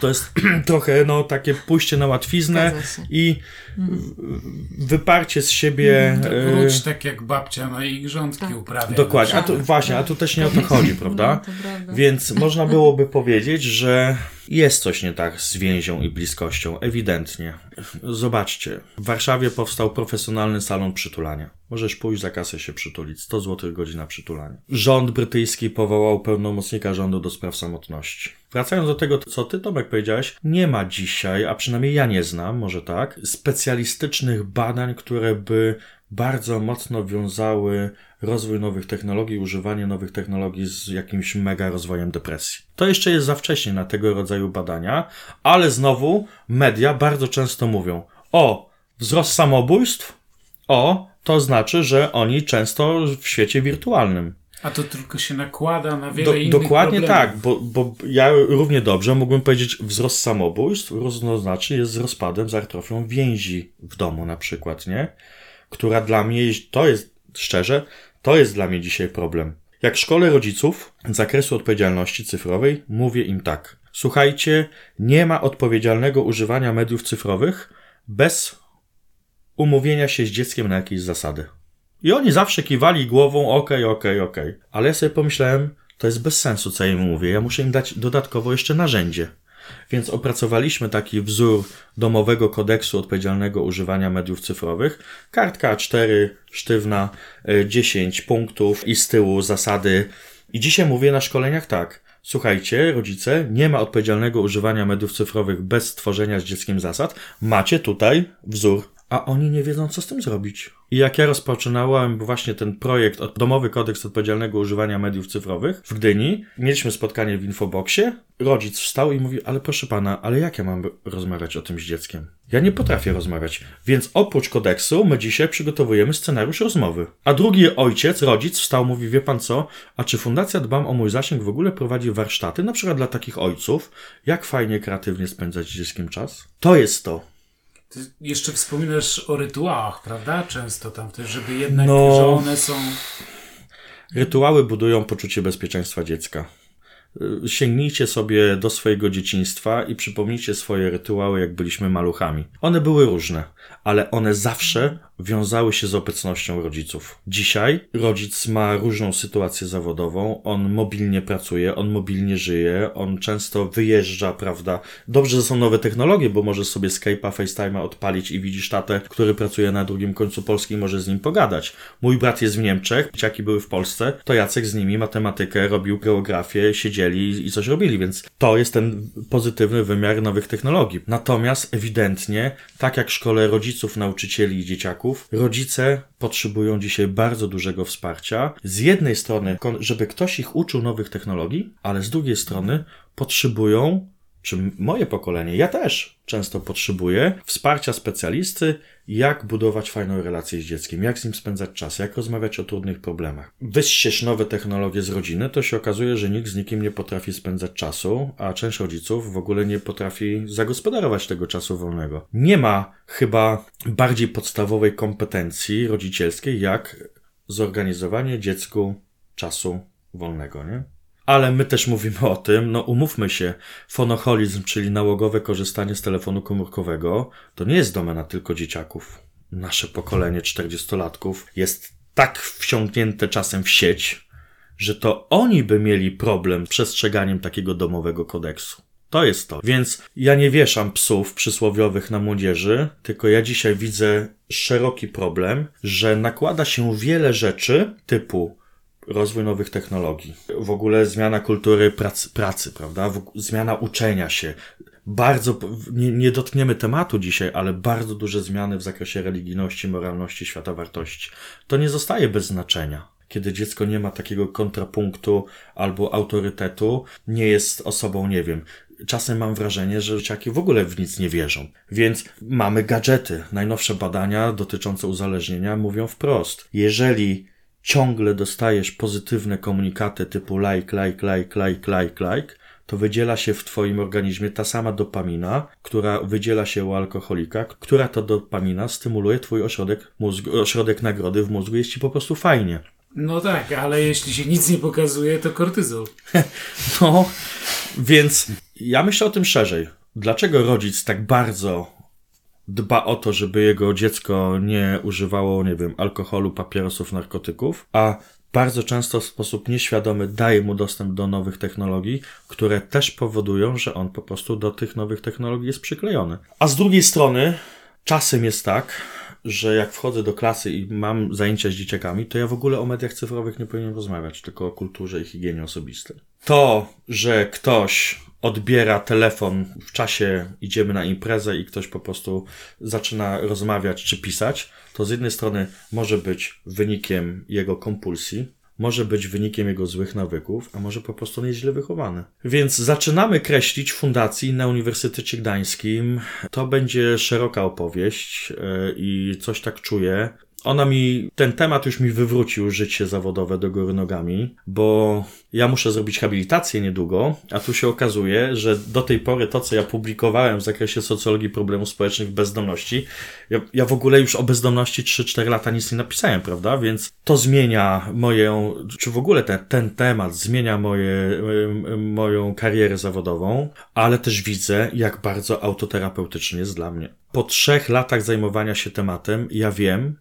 to jest trochę no, takie pójście na łatwiznę i wyparcie z siebie. Tak, e, Wróć tak jak babcia, no i grządki uprawia. Dokładnie, a tu przykład. właśnie, a tu też nie o to chodzi, prawda? No, to prawda. Więc można byłoby powiedzieć, że jest coś nie tak z więzią i bliskością, ewidentnie. Zobaczcie, w Warszawie powstał profesjonalny salon przytulania. Możesz pójść za kasę się przytulić, 100 zł godzina przytulania. Rząd brytyjski powołał pełnomocnika rządu do spraw samotności. Wracając do tego, co ty Tomek powiedziałeś, nie ma dzisiaj, a przynajmniej ja nie znam, może tak, specjalistycznych badań, które by bardzo mocno wiązały rozwój nowych technologii, używanie nowych technologii z jakimś mega rozwojem depresji. To jeszcze jest za wcześnie na tego rodzaju badania, ale znowu media bardzo często mówią: O, wzrost samobójstw? O, to znaczy, że oni często w świecie wirtualnym. A to tylko się nakłada na wiele Do, innych dokładnie problemów. tak, bo, bo ja równie dobrze mógłbym powiedzieć wzrost samobójstw równoznaczny jest z rozpadem, z atrofią więzi w domu na przykład, nie? Która dla mnie, to jest, szczerze, to jest dla mnie dzisiaj problem. Jak szkole rodziców z zakresu odpowiedzialności cyfrowej, mówię im tak. Słuchajcie, nie ma odpowiedzialnego używania mediów cyfrowych bez umówienia się z dzieckiem na jakieś zasady. I oni zawsze kiwali głową, okej, okej, okej. Ale ja sobie pomyślałem, to jest bez sensu, co ja im mówię. Ja muszę im dać dodatkowo jeszcze narzędzie. Więc opracowaliśmy taki wzór domowego kodeksu odpowiedzialnego używania mediów cyfrowych. Kartka A4, sztywna, y, 10 punktów i z tyłu zasady. I dzisiaj mówię na szkoleniach tak. Słuchajcie, rodzice, nie ma odpowiedzialnego używania mediów cyfrowych bez stworzenia z dzieckiem zasad. Macie tutaj wzór a oni nie wiedzą, co z tym zrobić. I jak ja rozpoczynałem właśnie ten projekt Domowy Kodeks Odpowiedzialnego Używania Mediów Cyfrowych w Gdyni, mieliśmy spotkanie w Infoboxie, rodzic wstał i mówi, ale proszę pana, ale jak ja mam rozmawiać o tym z dzieckiem? Ja nie potrafię rozmawiać, więc oprócz kodeksu my dzisiaj przygotowujemy scenariusz rozmowy. A drugi ojciec, rodzic wstał, mówi, wie pan co, a czy Fundacja Dbam o Mój Zasięg w ogóle prowadzi warsztaty, na przykład dla takich ojców, jak fajnie, kreatywnie spędzać z dzieckiem czas? To jest to. Ty jeszcze wspominasz o rytuałach, prawda? Często tam też, żeby jednak, No. że one są... Rytuały budują poczucie bezpieczeństwa dziecka. Y, Sięgnijcie sobie do swojego dzieciństwa i przypomnijcie swoje rytuały, jak byliśmy maluchami. One były różne, ale one zawsze wiązały się z obecnością rodziców. Dzisiaj rodzic ma różną sytuację zawodową, on mobilnie pracuje, on mobilnie żyje, on często wyjeżdża, prawda? Dobrze, że są nowe technologie, bo możesz sobie Skype'a, FaceTime'a odpalić i widzisz tatę, który pracuje na drugim końcu Polski i możesz z nim pogadać. Mój brat jest w Niemczech, dzieciaki były w Polsce, to Jacek z nimi matematykę, robił geografię, siedzieli i coś robili, więc to jest ten pozytywny wymiar nowych technologii. Natomiast ewidentnie, tak jak w szkole rodziców, nauczycieli i dzieciaków, rodzice potrzebują dzisiaj bardzo dużego wsparcia. Z jednej strony, żeby ktoś ich uczył nowych technologii, ale z drugiej strony potrzebują, czy moje pokolenie, ja też często potrzebuję wsparcia specjalisty, jak budować fajną relację z dzieckiem, jak z nim spędzać czas, jak rozmawiać o trudnych problemach. Wyścież nowe technologie z rodziny, to się okazuje, że nikt z nikim nie potrafi spędzać czasu, a część rodziców w ogóle nie potrafi zagospodarować tego czasu wolnego. Nie ma chyba bardziej podstawowej kompetencji rodzicielskiej, jak zorganizowanie dziecku czasu wolnego, nie? Ale my też mówimy o tym, no umówmy się, fonoholizm, czyli nałogowe korzystanie z telefonu komórkowego, to nie jest domena tylko dzieciaków. Nasze pokolenie 40-latków jest tak wsiąknięte czasem w sieć, że to oni by mieli problem z przestrzeganiem takiego domowego kodeksu. To jest to. Więc ja nie wieszam psów przysłowiowych na młodzieży, tylko ja dzisiaj widzę szeroki problem, że nakłada się wiele rzeczy typu rozwój nowych technologii, w ogóle zmiana kultury pracy, pracy prawda? Zmiana uczenia się. Bardzo, nie, nie dotkniemy tematu dzisiaj, ale bardzo duże zmiany w zakresie religijności, moralności, świata wartości. To nie zostaje bez znaczenia. Kiedy dziecko nie ma takiego kontrapunktu albo autorytetu, nie jest osobą, nie wiem, czasem mam wrażenie, że dzieciaki w ogóle w nic nie wierzą. Więc mamy gadżety. Najnowsze badania dotyczące uzależnienia mówią wprost. Jeżeli ciągle dostajesz pozytywne komunikaty typu like, like, like, like, like, like, to wydziela się w Twoim organizmie ta sama dopamina, która wydziela się u alkoholika, która to dopamina stymuluje Twój ośrodek, mózgu, ośrodek nagrody w mózgu, jest Ci po prostu fajnie. No tak, ale jeśli się nic nie pokazuje, to kortyzol. No, więc ja myślę o tym szerzej. Dlaczego rodzic tak bardzo dba o to, żeby jego dziecko nie używało, nie wiem, alkoholu, papierosów, narkotyków, a bardzo często w sposób nieświadomy daje mu dostęp do nowych technologii, które też powodują, że on po prostu do tych nowych technologii jest przyklejony. A z drugiej strony, czasem jest tak, że jak wchodzę do klasy i mam zajęcia z dzieciakami, to ja w ogóle o mediach cyfrowych nie powinienem rozmawiać, tylko o kulturze i higienie osobistej. To, że ktoś odbiera telefon w czasie, idziemy na imprezę i ktoś po prostu zaczyna rozmawiać czy pisać, to z jednej strony może być wynikiem jego kompulsji, może być wynikiem jego złych nawyków, a może po prostu nie źle wychowany. Więc zaczynamy kreślić fundacji na Uniwersytecie Gdańskim. To będzie szeroka opowieść yy, i coś tak czuję, ona mi, ten temat już mi wywrócił życie zawodowe do góry nogami, bo ja muszę zrobić habilitację niedługo, a tu się okazuje, że do tej pory to, co ja publikowałem w zakresie socjologii problemów społecznych bezdomności, ja, ja w ogóle już o bezdomności 3-4 lata nic nie napisałem, prawda? Więc to zmienia moją, czy w ogóle ten, ten temat zmienia moje, moją karierę zawodową, ale też widzę, jak bardzo autoterapeutyczny jest dla mnie. Po trzech latach zajmowania się tematem, ja wiem,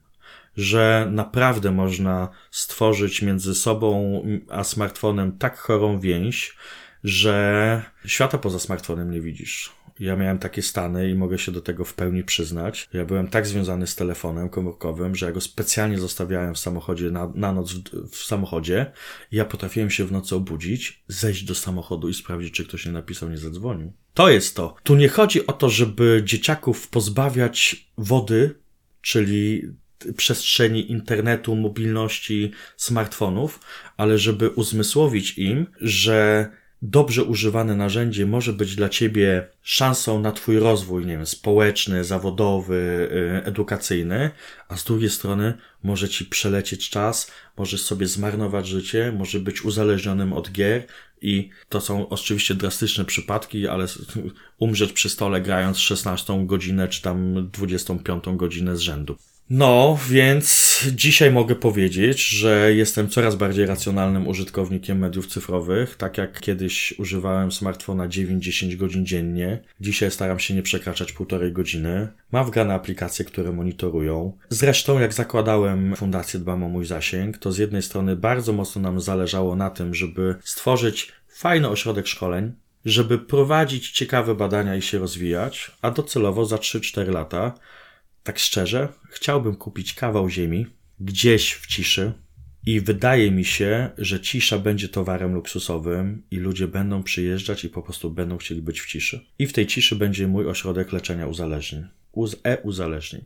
że naprawdę można stworzyć między sobą a smartfonem tak chorą więź, że świata poza smartfonem nie widzisz. Ja miałem takie stany i mogę się do tego w pełni przyznać. Ja byłem tak związany z telefonem komórkowym, że ja go specjalnie zostawiałem w samochodzie na, na noc w, w samochodzie. Ja potrafiłem się w nocy obudzić, zejść do samochodu i sprawdzić, czy ktoś nie napisał, nie zadzwonił. To jest to. Tu nie chodzi o to, żeby dzieciaków pozbawiać wody, czyli przestrzeni internetu, mobilności, smartfonów, ale żeby uzmysłowić im, że dobrze używane narzędzie może być dla ciebie szansą na twój rozwój, nie wiem, społeczny, zawodowy, y, edukacyjny, a z drugiej strony może ci przelecieć czas, możesz sobie zmarnować życie, może być uzależnionym od gier i to są oczywiście drastyczne przypadki, ale umrzeć przy stole grając 16 godzinę czy tam 25 godzinę z rzędu. No, więc dzisiaj mogę powiedzieć, że jestem coraz bardziej racjonalnym użytkownikiem mediów cyfrowych. Tak jak kiedyś używałem smartfona 9-10 godzin dziennie, dzisiaj staram się nie przekraczać półtorej godziny. Mam wgrane aplikacje, które monitorują. Zresztą, jak zakładałem Fundację Dbam o mój zasięg, to z jednej strony bardzo mocno nam zależało na tym, żeby stworzyć fajny ośrodek szkoleń, żeby prowadzić ciekawe badania i się rozwijać, a docelowo za 3-4 lata tak szczerze, chciałbym kupić kawał ziemi gdzieś w ciszy i wydaje mi się, że cisza będzie towarem luksusowym i ludzie będą przyjeżdżać i po prostu będą chcieli być w ciszy. I w tej ciszy będzie mój ośrodek leczenia uzależnień. Uz e-uzależnień.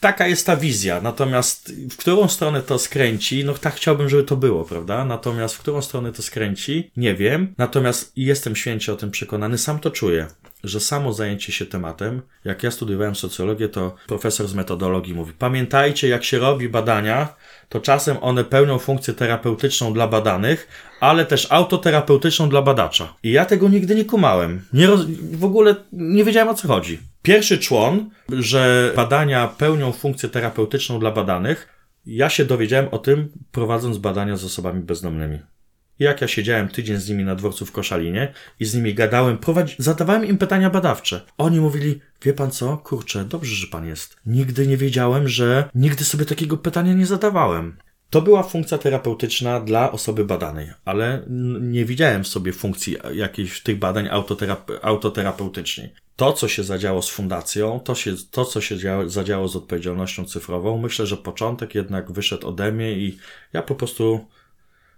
Taka jest ta wizja, natomiast w którą stronę to skręci, no tak chciałbym, żeby to było, prawda? Natomiast w którą stronę to skręci, nie wiem. Natomiast jestem święcie o tym przekonany, sam to czuję że samo zajęcie się tematem, jak ja studiowałem socjologię, to profesor z metodologii mówi: Pamiętajcie, jak się robi badania, to czasem one pełnią funkcję terapeutyczną dla badanych, ale też autoterapeutyczną dla badacza. I ja tego nigdy nie kumałem. Nie roz... W ogóle nie wiedziałem o co chodzi. Pierwszy człon, że badania pełnią funkcję terapeutyczną dla badanych, ja się dowiedziałem o tym prowadząc badania z osobami bezdomnymi. Jak ja siedziałem tydzień z nimi na dworcu w Koszalinie i z nimi gadałem, prowadzi... zadawałem im pytania badawcze. Oni mówili, wie pan co, kurczę, dobrze, że pan jest. Nigdy nie wiedziałem, że nigdy sobie takiego pytania nie zadawałem. To była funkcja terapeutyczna dla osoby badanej, ale nie widziałem w sobie funkcji jakiejś tych badań autoterap- autoterapeutycznej. To, co się zadziało z fundacją, to, się, to co się działo, zadziało z odpowiedzialnością cyfrową, myślę, że początek jednak wyszedł ode mnie i ja po prostu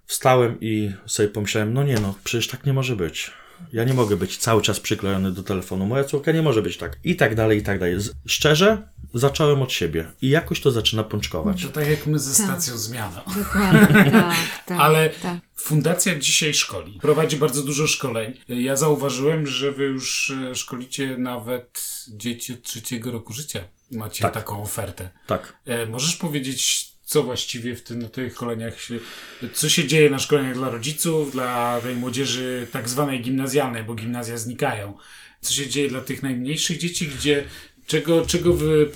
wstałem i sobie pomyślałem, no nie no, przecież tak nie może być. Ja nie mogę być cały czas przyklejony do telefonu. Moja córka nie może być tak. I tak dalej, i tak dalej. Szczerze, zacząłem od siebie i jakoś to zaczyna pączkować. To tak jak my ze tak. stacją Zmiana. Dokładnie, tak, tak. Ale tak. fundacja dzisiaj szkoli. Prowadzi bardzo dużo szkoleń. Ja zauważyłem, że wy już e, szkolicie nawet dzieci od trzeciego roku życia. Macie tak. taką ofertę. Tak. E, możesz powiedzieć co właściwie w tym, tych szkoleniach się, co się dzieje na szkoleniach dla rodziców, dla tej młodzieży tak zwanej gimnazjalnej, bo gimnazja znikają. Co się dzieje dla tych najmniejszych dzieci, gdzie czego, czego wy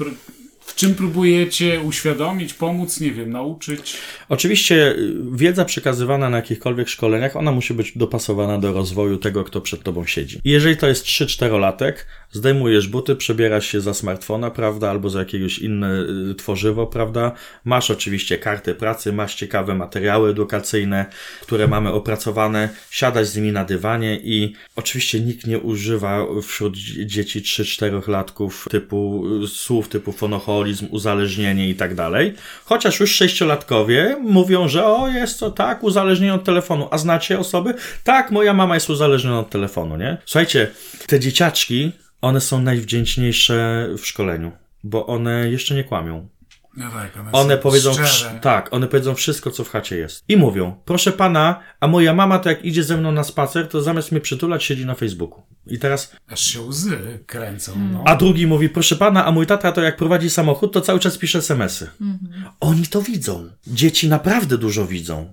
w czym próbujecie uświadomić, pomóc, nie wiem, nauczyć? Oczywiście y, wiedza przekazywana na jakichkolwiek szkoleniach, ona musi być dopasowana do rozwoju tego, kto przed tobą siedzi. Jeżeli to jest 3-4 latek, zdejmujesz buty, przebierasz się za smartfona, prawda, albo za jakiegoś inne y, tworzywo, prawda. Masz oczywiście karty pracy, masz ciekawe materiały edukacyjne, które mamy opracowane, siadać z nimi na dywanie i oczywiście nikt nie używa wśród dzieci 3-4 latków typu y, słów typu fonoholizm, uzależnienie i tak dalej. Chociaż już sześciolatkowie mówią, że o, jest to tak, uzależnienie od telefonu. A znacie osoby? Tak, moja mama jest uzależniona od telefonu, nie? Słuchajcie, te dzieciaczki one są najwdzięczniejsze w szkoleniu, bo one jeszcze nie kłamią. No tak, one, one powiedzą, szczere. tak, one powiedzą wszystko, co w chacie jest. I mówią, proszę pana, a moja mama to jak idzie ze mną na spacer, to zamiast mnie przytulać, siedzi na Facebooku. I teraz. Aż się łzy kręcą. No. A drugi mówi, proszę pana, a mój tata to jak prowadzi samochód, to cały czas pisze smsy. Mhm. Oni to widzą. Dzieci naprawdę dużo widzą.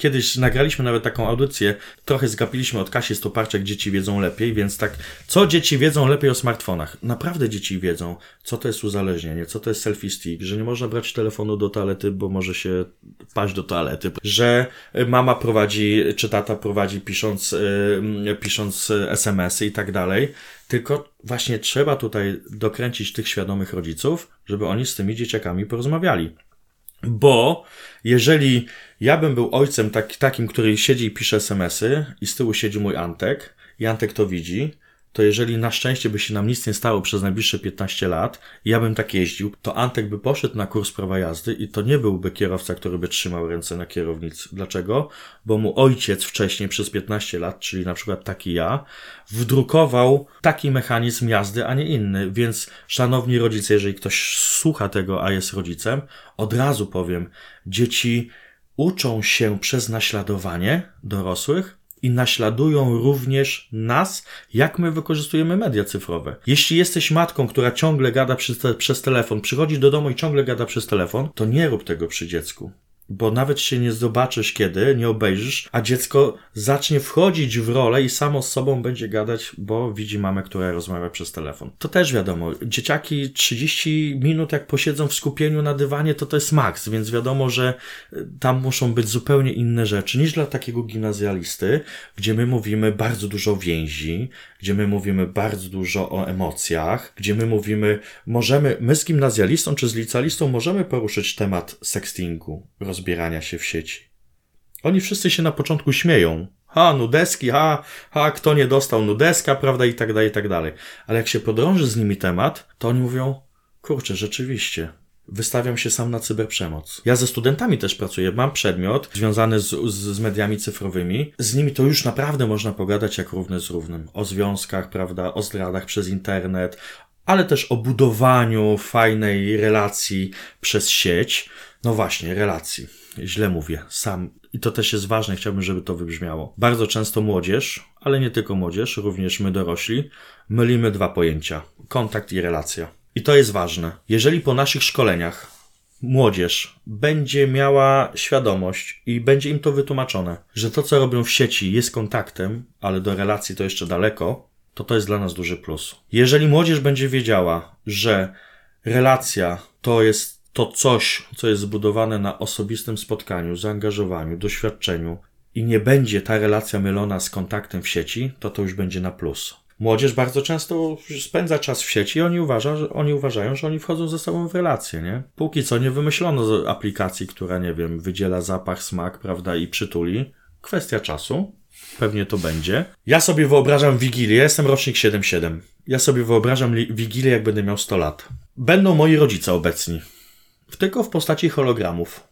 Kiedyś nagraliśmy nawet taką audycję, trochę zgapiliśmy od Kasi Stoparczek, dzieci wiedzą lepiej, więc tak, co dzieci wiedzą lepiej o smartfonach? Naprawdę dzieci wiedzą, co to jest uzależnienie, co to jest selfie stick, że nie można brać telefonu do toalety, bo może się paść do toalety, że mama prowadzi, czy tata prowadzi pisząc, yy, pisząc SMS-y i tak dalej. Tylko właśnie trzeba tutaj dokręcić tych świadomych rodziców, żeby oni z tymi dzieciakami porozmawiali. Bo jeżeli ja bym był ojcem tak, takim, który siedzi i pisze smsy i z tyłu siedzi mój Antek i Antek to widzi, to jeżeli na szczęście by się nam nic nie stało przez najbliższe 15 lat ja bym tak jeździł, to Antek by poszedł na kurs prawa jazdy i to nie byłby kierowca, który by trzymał ręce na kierownicy. Dlaczego? Bo mu ojciec wcześniej przez 15 lat, czyli na przykład taki ja, wdrukował taki mechanizm jazdy, a nie inny. Więc szanowni rodzice, jeżeli ktoś słucha tego, a jest rodzicem, od razu powiem, dzieci uczą się przez naśladowanie dorosłych, i naśladują również nas, jak my wykorzystujemy media cyfrowe. Jeśli jesteś matką, która ciągle gada przez, te, przez telefon, przychodzi do domu i ciągle gada przez telefon, to nie rób tego przy dziecku bo nawet się nie zobaczysz kiedy, nie obejrzysz, a dziecko zacznie wchodzić w rolę i samo z sobą będzie gadać, bo widzi mamę, która rozmawia przez telefon. To też wiadomo, dzieciaki 30 minut jak posiedzą w skupieniu na dywanie, to to jest maks, więc wiadomo, że y, tam muszą być zupełnie inne rzeczy niż dla takiego gimnazjalisty, gdzie my mówimy bardzo dużo więzi, gdzie my mówimy bardzo dużo o emocjach, gdzie my mówimy, możemy, my z gimnazjalistą czy z licealistą możemy poruszyć temat sextingu, rozbierania się w sieci. Oni wszyscy się na początku śmieją. Ha, nudeski, ha, ha, kto nie dostał nudeska, prawda, i tak dalej, i tak dalej. Ale jak się podrąży z nimi temat, to oni mówią, kurczę, rzeczywiście, wystawiam się sam na cyberprzemoc. Ja ze studentami też pracuję. Mam przedmiot związany z, z, mediami cyfrowymi. Z nimi to już naprawdę można pogadać jak równy z równym. O związkach, prawda, o zdradach przez internet, ale też o budowaniu fajnej relacji przez sieć. No właśnie, relacji. Źle mówię, sam. I to też jest ważne, chciałbym, żeby to wybrzmiało. Bardzo często młodzież, ale nie tylko młodzież, również my dorośli, mylimy dwa pojęcia: kontakt i relacja. I to jest ważne. Jeżeli po naszych szkoleniach młodzież będzie miała świadomość i będzie im to wytłumaczone, że to, co robią w sieci jest kontaktem, ale do relacji to jeszcze daleko, to to jest dla nas duży plus. Jeżeli młodzież będzie wiedziała, że relacja to jest to coś, co jest zbudowane na osobistym spotkaniu, zaangażowaniu, doświadczeniu i nie będzie ta relacja mylona z kontaktem w sieci, to to już będzie na plus. Młodzież bardzo często spędza czas w sieci i oni, uważa, że, oni uważają, że oni wchodzą ze sobą w relacje, nie? Póki co nie wymyślono aplikacji, która, nie wiem, wydziela zapach, smak, prawda, i przytuli. Kwestia czasu. Pewnie to będzie. Ja sobie wyobrażam Wigilię, jestem rocznik 7-7. Ja sobie wyobrażam Wigilię, jak będę miał 100 lat. Będą moi rodzice obecni. Tylko w postaci hologramów.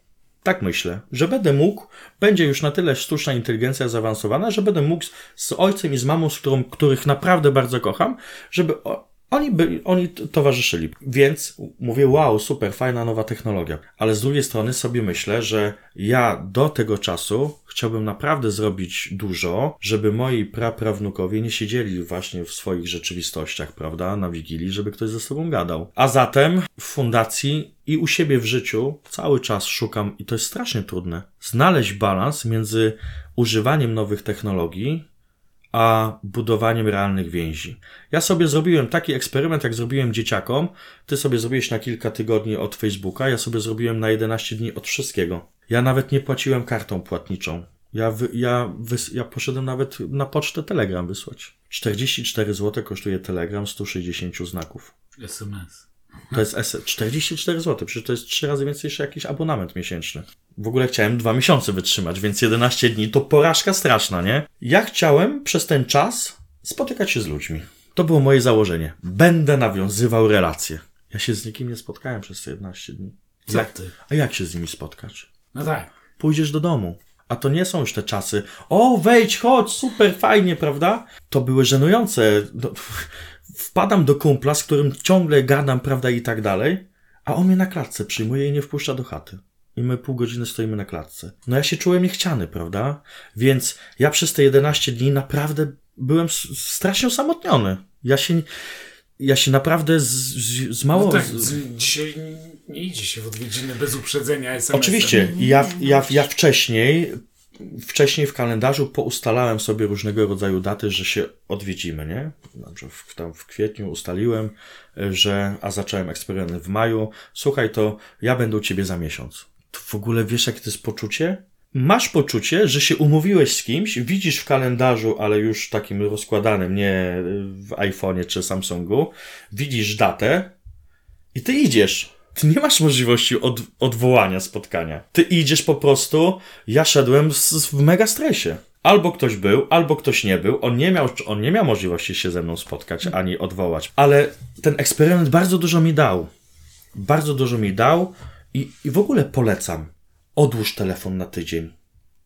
Tak myślę, że będę mógł, będzie już na tyle sztuczna inteligencja zaawansowana, że będę mógł z ojcem i z mamą, z którą, których naprawdę bardzo kocham, żeby Oni, by, oni towarzyszyli, więc mówię, wow, super, fajna nowa technologia. Ale z drugiej strony sobie myślę, że ja do tego czasu chciałbym naprawdę zrobić dużo, żeby moi praprawnukowie nie siedzieli właśnie w swoich rzeczywistościach, prawda, na Wigilii, żeby ktoś ze sobą gadał. A zatem w fundacji i u siebie w życiu cały czas szukam, i to jest strasznie trudne, znaleźć balans między używaniem nowych technologii, a budowaniem realnych więzi. Ja sobie zrobiłem taki eksperyment, jak zrobiłem dzieciakom. Ty sobie zrobiłeś na kilka tygodni od Facebooka, ja sobie zrobiłem na 11 dni od wszystkiego. Ja nawet nie płaciłem kartą płatniczą. Ja, wy, ja, wys, ja poszedłem nawet na pocztę Telegram wysłać. 44 zł kosztuje Telegram 160 znaków. SMS. To jest S 44 zł, przecież to jest trzy razy więcej niż jakiś abonament miesięczny. W ogóle chciałem dwa miesiące wytrzymać, więc 11 dni to porażka straszna, nie? Ja chciałem przez ten czas spotykać się z ludźmi. To było moje założenie. Będę nawiązywał relacje. Ja się z nikim nie spotkałem przez te 11 dni. Co Jak, ty? a jak się z nimi spotkać? No tak. Pójdziesz do domu. A to nie są już te czasy. O, wejdź, chodź, super, fajnie, prawda? To były żenujące. No, wpadam do kumpla, z którym ciągle gadam, prawda, i tak dalej, a on mnie na klatce przyjmuje i nie wpuszcza do chaty. I my pół godziny stoimy na klatce. No ja się czułem niechciany, prawda? Więc ja przez te 11 dni naprawdę byłem strasznie osamotniony. Ja się, ja się naprawdę z, z, z mało... No tak, z, dzisiaj nie idzie się w odwiedziny bez uprzedzenia SMS. Oczywiście, ja, ja, ja wcześniej, wcześniej w kalendarzu poustalałem sobie różnego rodzaju daty, że się odwiedzimy, nie? Dobrze, w, tam w kwietniu ustaliłem, że, a zacząłem eksperyment w maju. Słuchaj, to ja będę u ciebie za miesiąc. To w ogóle wiesz, jakie to jest poczucie? Masz poczucie, że się umówiłeś z kimś, widzisz w kalendarzu, ale już takim rozkładanym, nie w iPhone'ie czy Samsungu, widzisz datę, i ty idziesz. Ty nie masz możliwości od, odwołania spotkania. Ty idziesz po prostu. Ja szedłem z, w mega stresie. Albo ktoś był, albo ktoś nie był. On nie, miał, on nie miał możliwości się ze mną spotkać ani odwołać. Ale ten eksperyment bardzo dużo mi dał. Bardzo dużo mi dał i, i w ogóle polecam. Odłóż telefon na tydzień.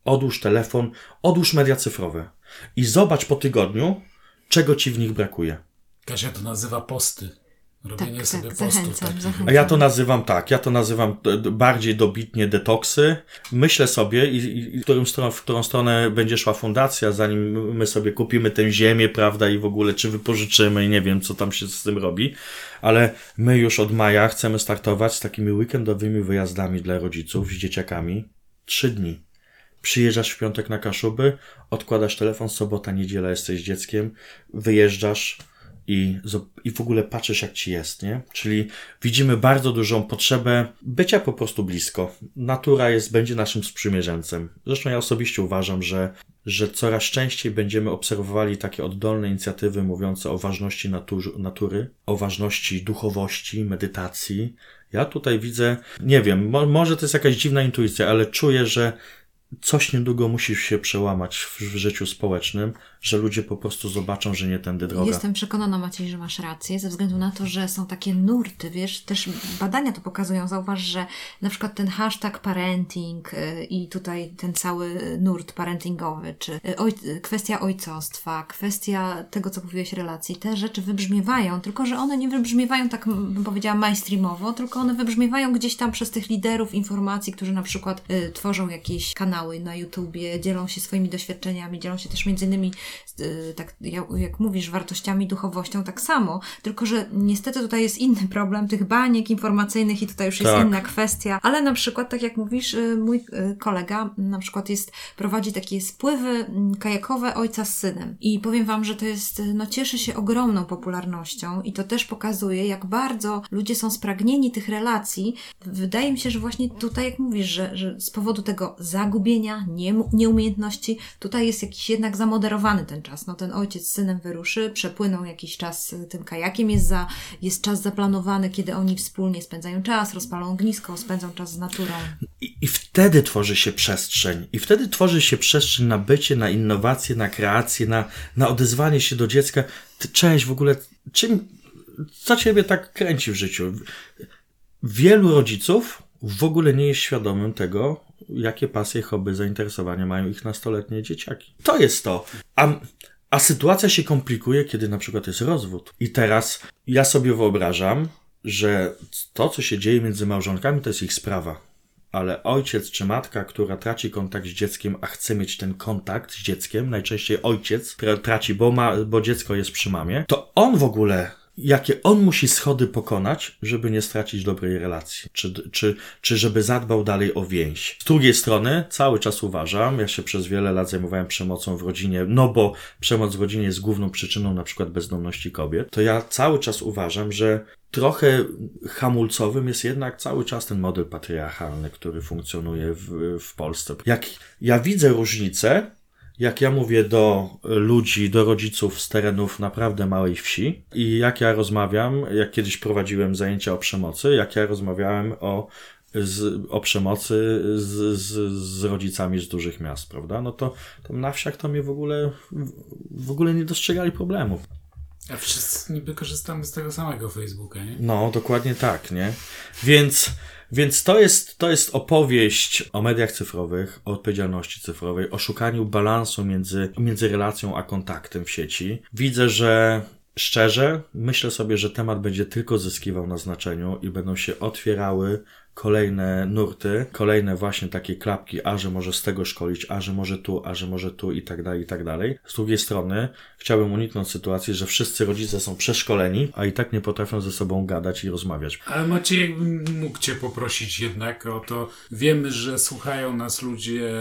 Odłóż telefon, odłóż media cyfrowe. I zobacz po tygodniu, czego ci w nich brakuje. Kasia to nazywa posty. Robienie Tak, sobie tak, postów. zachęcam, zachęcam. A ja to nazywam tak, ja to nazywam bardziej dobitnie detoksy. Myślę sobie, i, i, i w, którym stron, w którą stronę będzie szła fundacja, zanim my sobie kupimy tę ziemię, prawda, i w ogóle czy wypożyczymy, i nie wiem, co tam się z tym robi, ale my już od maja chcemy startować z takimi weekendowymi wyjazdami dla rodziców z dzieciakami. Trzy dni. Przyjeżdżasz w piątek na Kaszuby, odkładasz telefon, sobota, niedziela jesteś z dzieckiem, wyjeżdżasz i, i w ogóle patrzysz jak ci jest, nie? Czyli widzimy bardzo dużą potrzebę bycia po prostu blisko. Natura jest, będzie naszym sprzymierzeńcem. Zresztą ja osobiście uważam, że, że coraz częściej będziemy obserwowali takie oddolne inicjatywy mówiące o ważności natur- natury, o ważności duchowości, medytacji. Ja tutaj widzę, nie wiem, mo- może to jest jakaś dziwna intuicja, ale czuję, że coś niedługo musi się przełamać w, w życiu społecznym, że ludzie po prostu zobaczą, że nie tędy droga. Jestem przekonana, Maciej, że masz rację, ze względu na to, że są takie nurty, wiesz, też badania to pokazują. Zauważ, że na przykład ten hashtag parenting y, i tutaj ten cały nurt parentingowy, czy y, oj, kwestia ojcostwa, kwestia tego, co mówiłeś, relacji, te rzeczy wybrzmiewają, tylko że one nie wybrzmiewają tak, bym powiedziała, mainstreamowo, tylko one wybrzmiewają gdzieś tam przez tych liderów informacji, którzy na przykład y, tworzą jakieś kanały na YouTubie, dzielą się swoimi doświadczeniami, dzielą się też między innymi y, tak jak, mówisz, wartościami, duchowością, tak samo. Tylko, że niestety tutaj jest inny problem tych baniek informacyjnych i tutaj już jest Tak. inna kwestia. Ale na przykład, tak jak mówisz, y, mój y, kolega na przykład jest, prowadzi takie spływy mm, kajakowe ojca z synem. I powiem Wam, że to jest, y, no cieszy się ogromną popularnością i to też pokazuje, jak bardzo ludzie są spragnieni tych relacji. Wydaje mi się, że właśnie tutaj, jak mówisz, że, że z powodu tego zagubienia, nie, nieumiejętności, tutaj jest jakiś jednak zamoderowany ten czas. No ten ojciec z synem wyruszy, przepłyną jakiś czas y, tym kajakiem, jest, za, jest czas zaplanowany, kiedy oni wspólnie spędzają czas, rozpalą ognisko, spędzą czas z naturą. I, I wtedy tworzy się przestrzeń. I wtedy tworzy się przestrzeń na bycie, na innowacje, na kreację, na, na odezwanie się do dziecka. Ty, cześć, w ogóle, czym, co ciebie tak kręci w życiu? Wielu rodziców w ogóle nie jest świadomym tego, jakie pasje, hobby, zainteresowania mają ich nastoletnie dzieciaki. To jest to. A, A sytuacja się komplikuje, kiedy na przykład jest rozwód. I teraz ja sobie wyobrażam, że to, co się dzieje między małżonkami, to jest ich sprawa. Ale ojciec czy matka, która traci kontakt z dzieckiem, a chce mieć ten kontakt z dzieckiem, najczęściej ojciec, traci, bo, ma, bo dziecko jest przy mamie, to on w ogóle jakie on musi schody pokonać, żeby nie stracić dobrej relacji, czy, czy, czy żeby zadbał dalej o więź. Z drugiej strony, cały czas uważam, ja się przez wiele lat zajmowałem przemocą w rodzinie, no bo przemoc w rodzinie jest główną przyczyną na przykład bezdomności kobiet, to ja cały czas uważam, że trochę hamulcowym jest jednak cały czas ten model patriarchalny, który funkcjonuje w, w Polsce. Jak ja widzę różnicę, jak ja mówię do ludzi, do rodziców z terenów naprawdę małej wsi i jak ja rozmawiam, jak kiedyś prowadziłem zajęcia o przemocy, jak ja rozmawiałem o, z, o przemocy z, z, z rodzicami z dużych miast, prawda? No to, to na wsiach to mnie w ogóle, w ogóle nie dostrzegali problemów. A wszyscy niby korzystamy z tego samego Facebooka, nie? No, dokładnie tak, nie? Więc więc to jest, to jest opowieść o mediach cyfrowych, o odpowiedzialności cyfrowej, o szukaniu balansu między, między relacją a kontaktem w sieci. Widzę, że szczerze myślę sobie, że temat będzie tylko zyskiwał na znaczeniu i będą się otwierały kolejne nurty, kolejne właśnie takie klapki, a że może z tego szkolić, a że może tu, a że może tu i tak dalej, i tak dalej. Z drugiej strony chciałbym uniknąć sytuacji, że wszyscy rodzice są przeszkoleni, a i tak nie potrafią ze sobą gadać i rozmawiać. Ale Maciej, jakbym mógł Cię poprosić jednak o to. Wiemy, że słuchają nas ludzie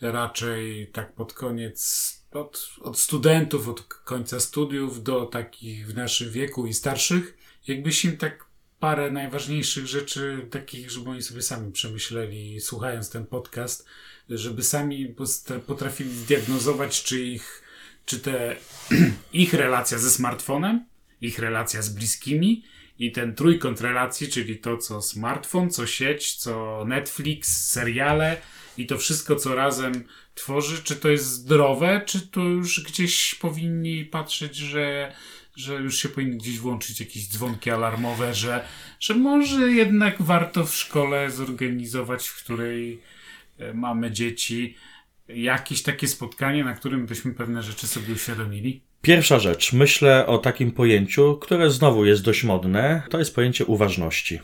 raczej tak pod koniec od, od studentów, od końca studiów do takich w naszym wieku i starszych. Jakbyś im tak parę najważniejszych rzeczy, takich, żeby oni sobie sami przemyśleli, słuchając ten podcast, żeby sami potrafili zdiagnozować, czy ich, czy te, ich relacja ze smartfonem, ich relacja z bliskimi i ten trójkąt relacji, czyli to, co smartfon, co sieć, co Netflix, seriale i to wszystko, co razem tworzy, czy to jest zdrowe, czy to już gdzieś powinni patrzeć, że że już się powinny gdzieś włączyć jakieś dzwonki alarmowe, że, że może jednak warto w szkole zorganizować, w której e, mamy dzieci, jakieś takie spotkanie, na którym byśmy pewne rzeczy sobie uświadomili? Pierwsza rzecz, myślę o takim pojęciu, które znowu jest dość modne, to jest pojęcie uważności.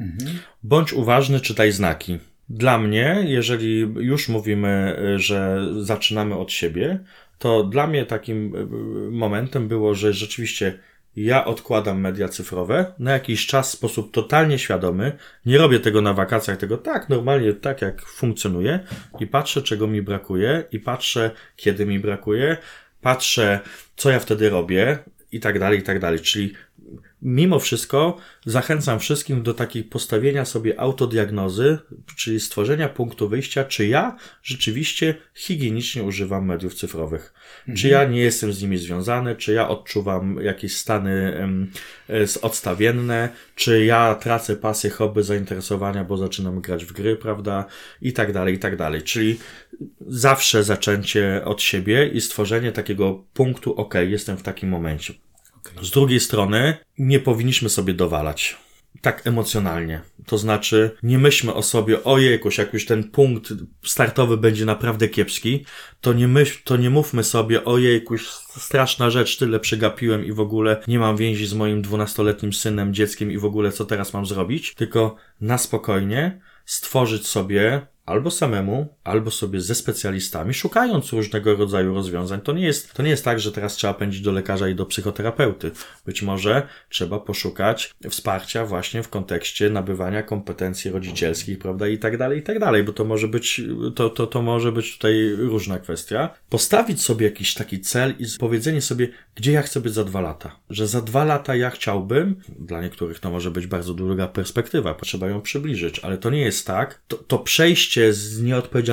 Mhm. Bądź uważny, czytaj znaki. Dla mnie, jeżeli już mówimy, e, że zaczynamy od siebie, to dla mnie takim e, momentem było, że rzeczywiście ja odkładam media cyfrowe na jakiś czas w sposób totalnie świadomy. Nie robię tego na wakacjach, tego tak, normalnie, tak jak funkcjonuje i patrzę, czego mi brakuje i patrzę, kiedy mi brakuje, patrzę, co ja wtedy robię i tak dalej, i tak dalej. Czyli mimo wszystko zachęcam wszystkim do takiej postawienia sobie autodiagnozy, czyli stworzenia punktu wyjścia, czy ja rzeczywiście higienicznie używam mediów cyfrowych. Mhm. Czy ja nie jestem z nimi związany, czy ja odczuwam jakieś stany um, odstawienne, czy ja tracę pasję, hobby, zainteresowania, bo zaczynam grać w gry, prawda? I tak dalej, i tak dalej. Czyli zawsze zaczęcie od siebie i stworzenie takiego punktu, ok, jestem w takim momencie. Z drugiej strony, nie powinniśmy sobie dowalać. Tak emocjonalnie. To znaczy, nie myślmy o sobie, ojejkuś, jak już ten punkt startowy będzie naprawdę kiepski, to nie myśl, to nie mówmy sobie, ojejkuś, straszna rzecz, tyle przegapiłem i w ogóle nie mam więzi z moim dwunastoletnim synem, dzieckiem i w ogóle co teraz mam zrobić, tylko na spokojnie stworzyć sobie albo samemu, albo sobie ze specjalistami, szukając różnego rodzaju rozwiązań. To nie jest, to nie jest tak, że teraz trzeba pędzić do lekarza i do psychoterapeuty. Być może trzeba poszukać wsparcia właśnie w kontekście nabywania kompetencji rodzicielskich, prawda, i tak dalej, i tak dalej, bo to może być, to, to, to może być tutaj różna kwestia. Postawić sobie jakiś taki cel i powiedzenie sobie, gdzie ja chcę być za dwa lata. Że za dwa lata ja chciałbym, dla niektórych to może być bardzo długa perspektywa, trzeba ją przybliżyć, ale to nie jest tak. To, to przejście z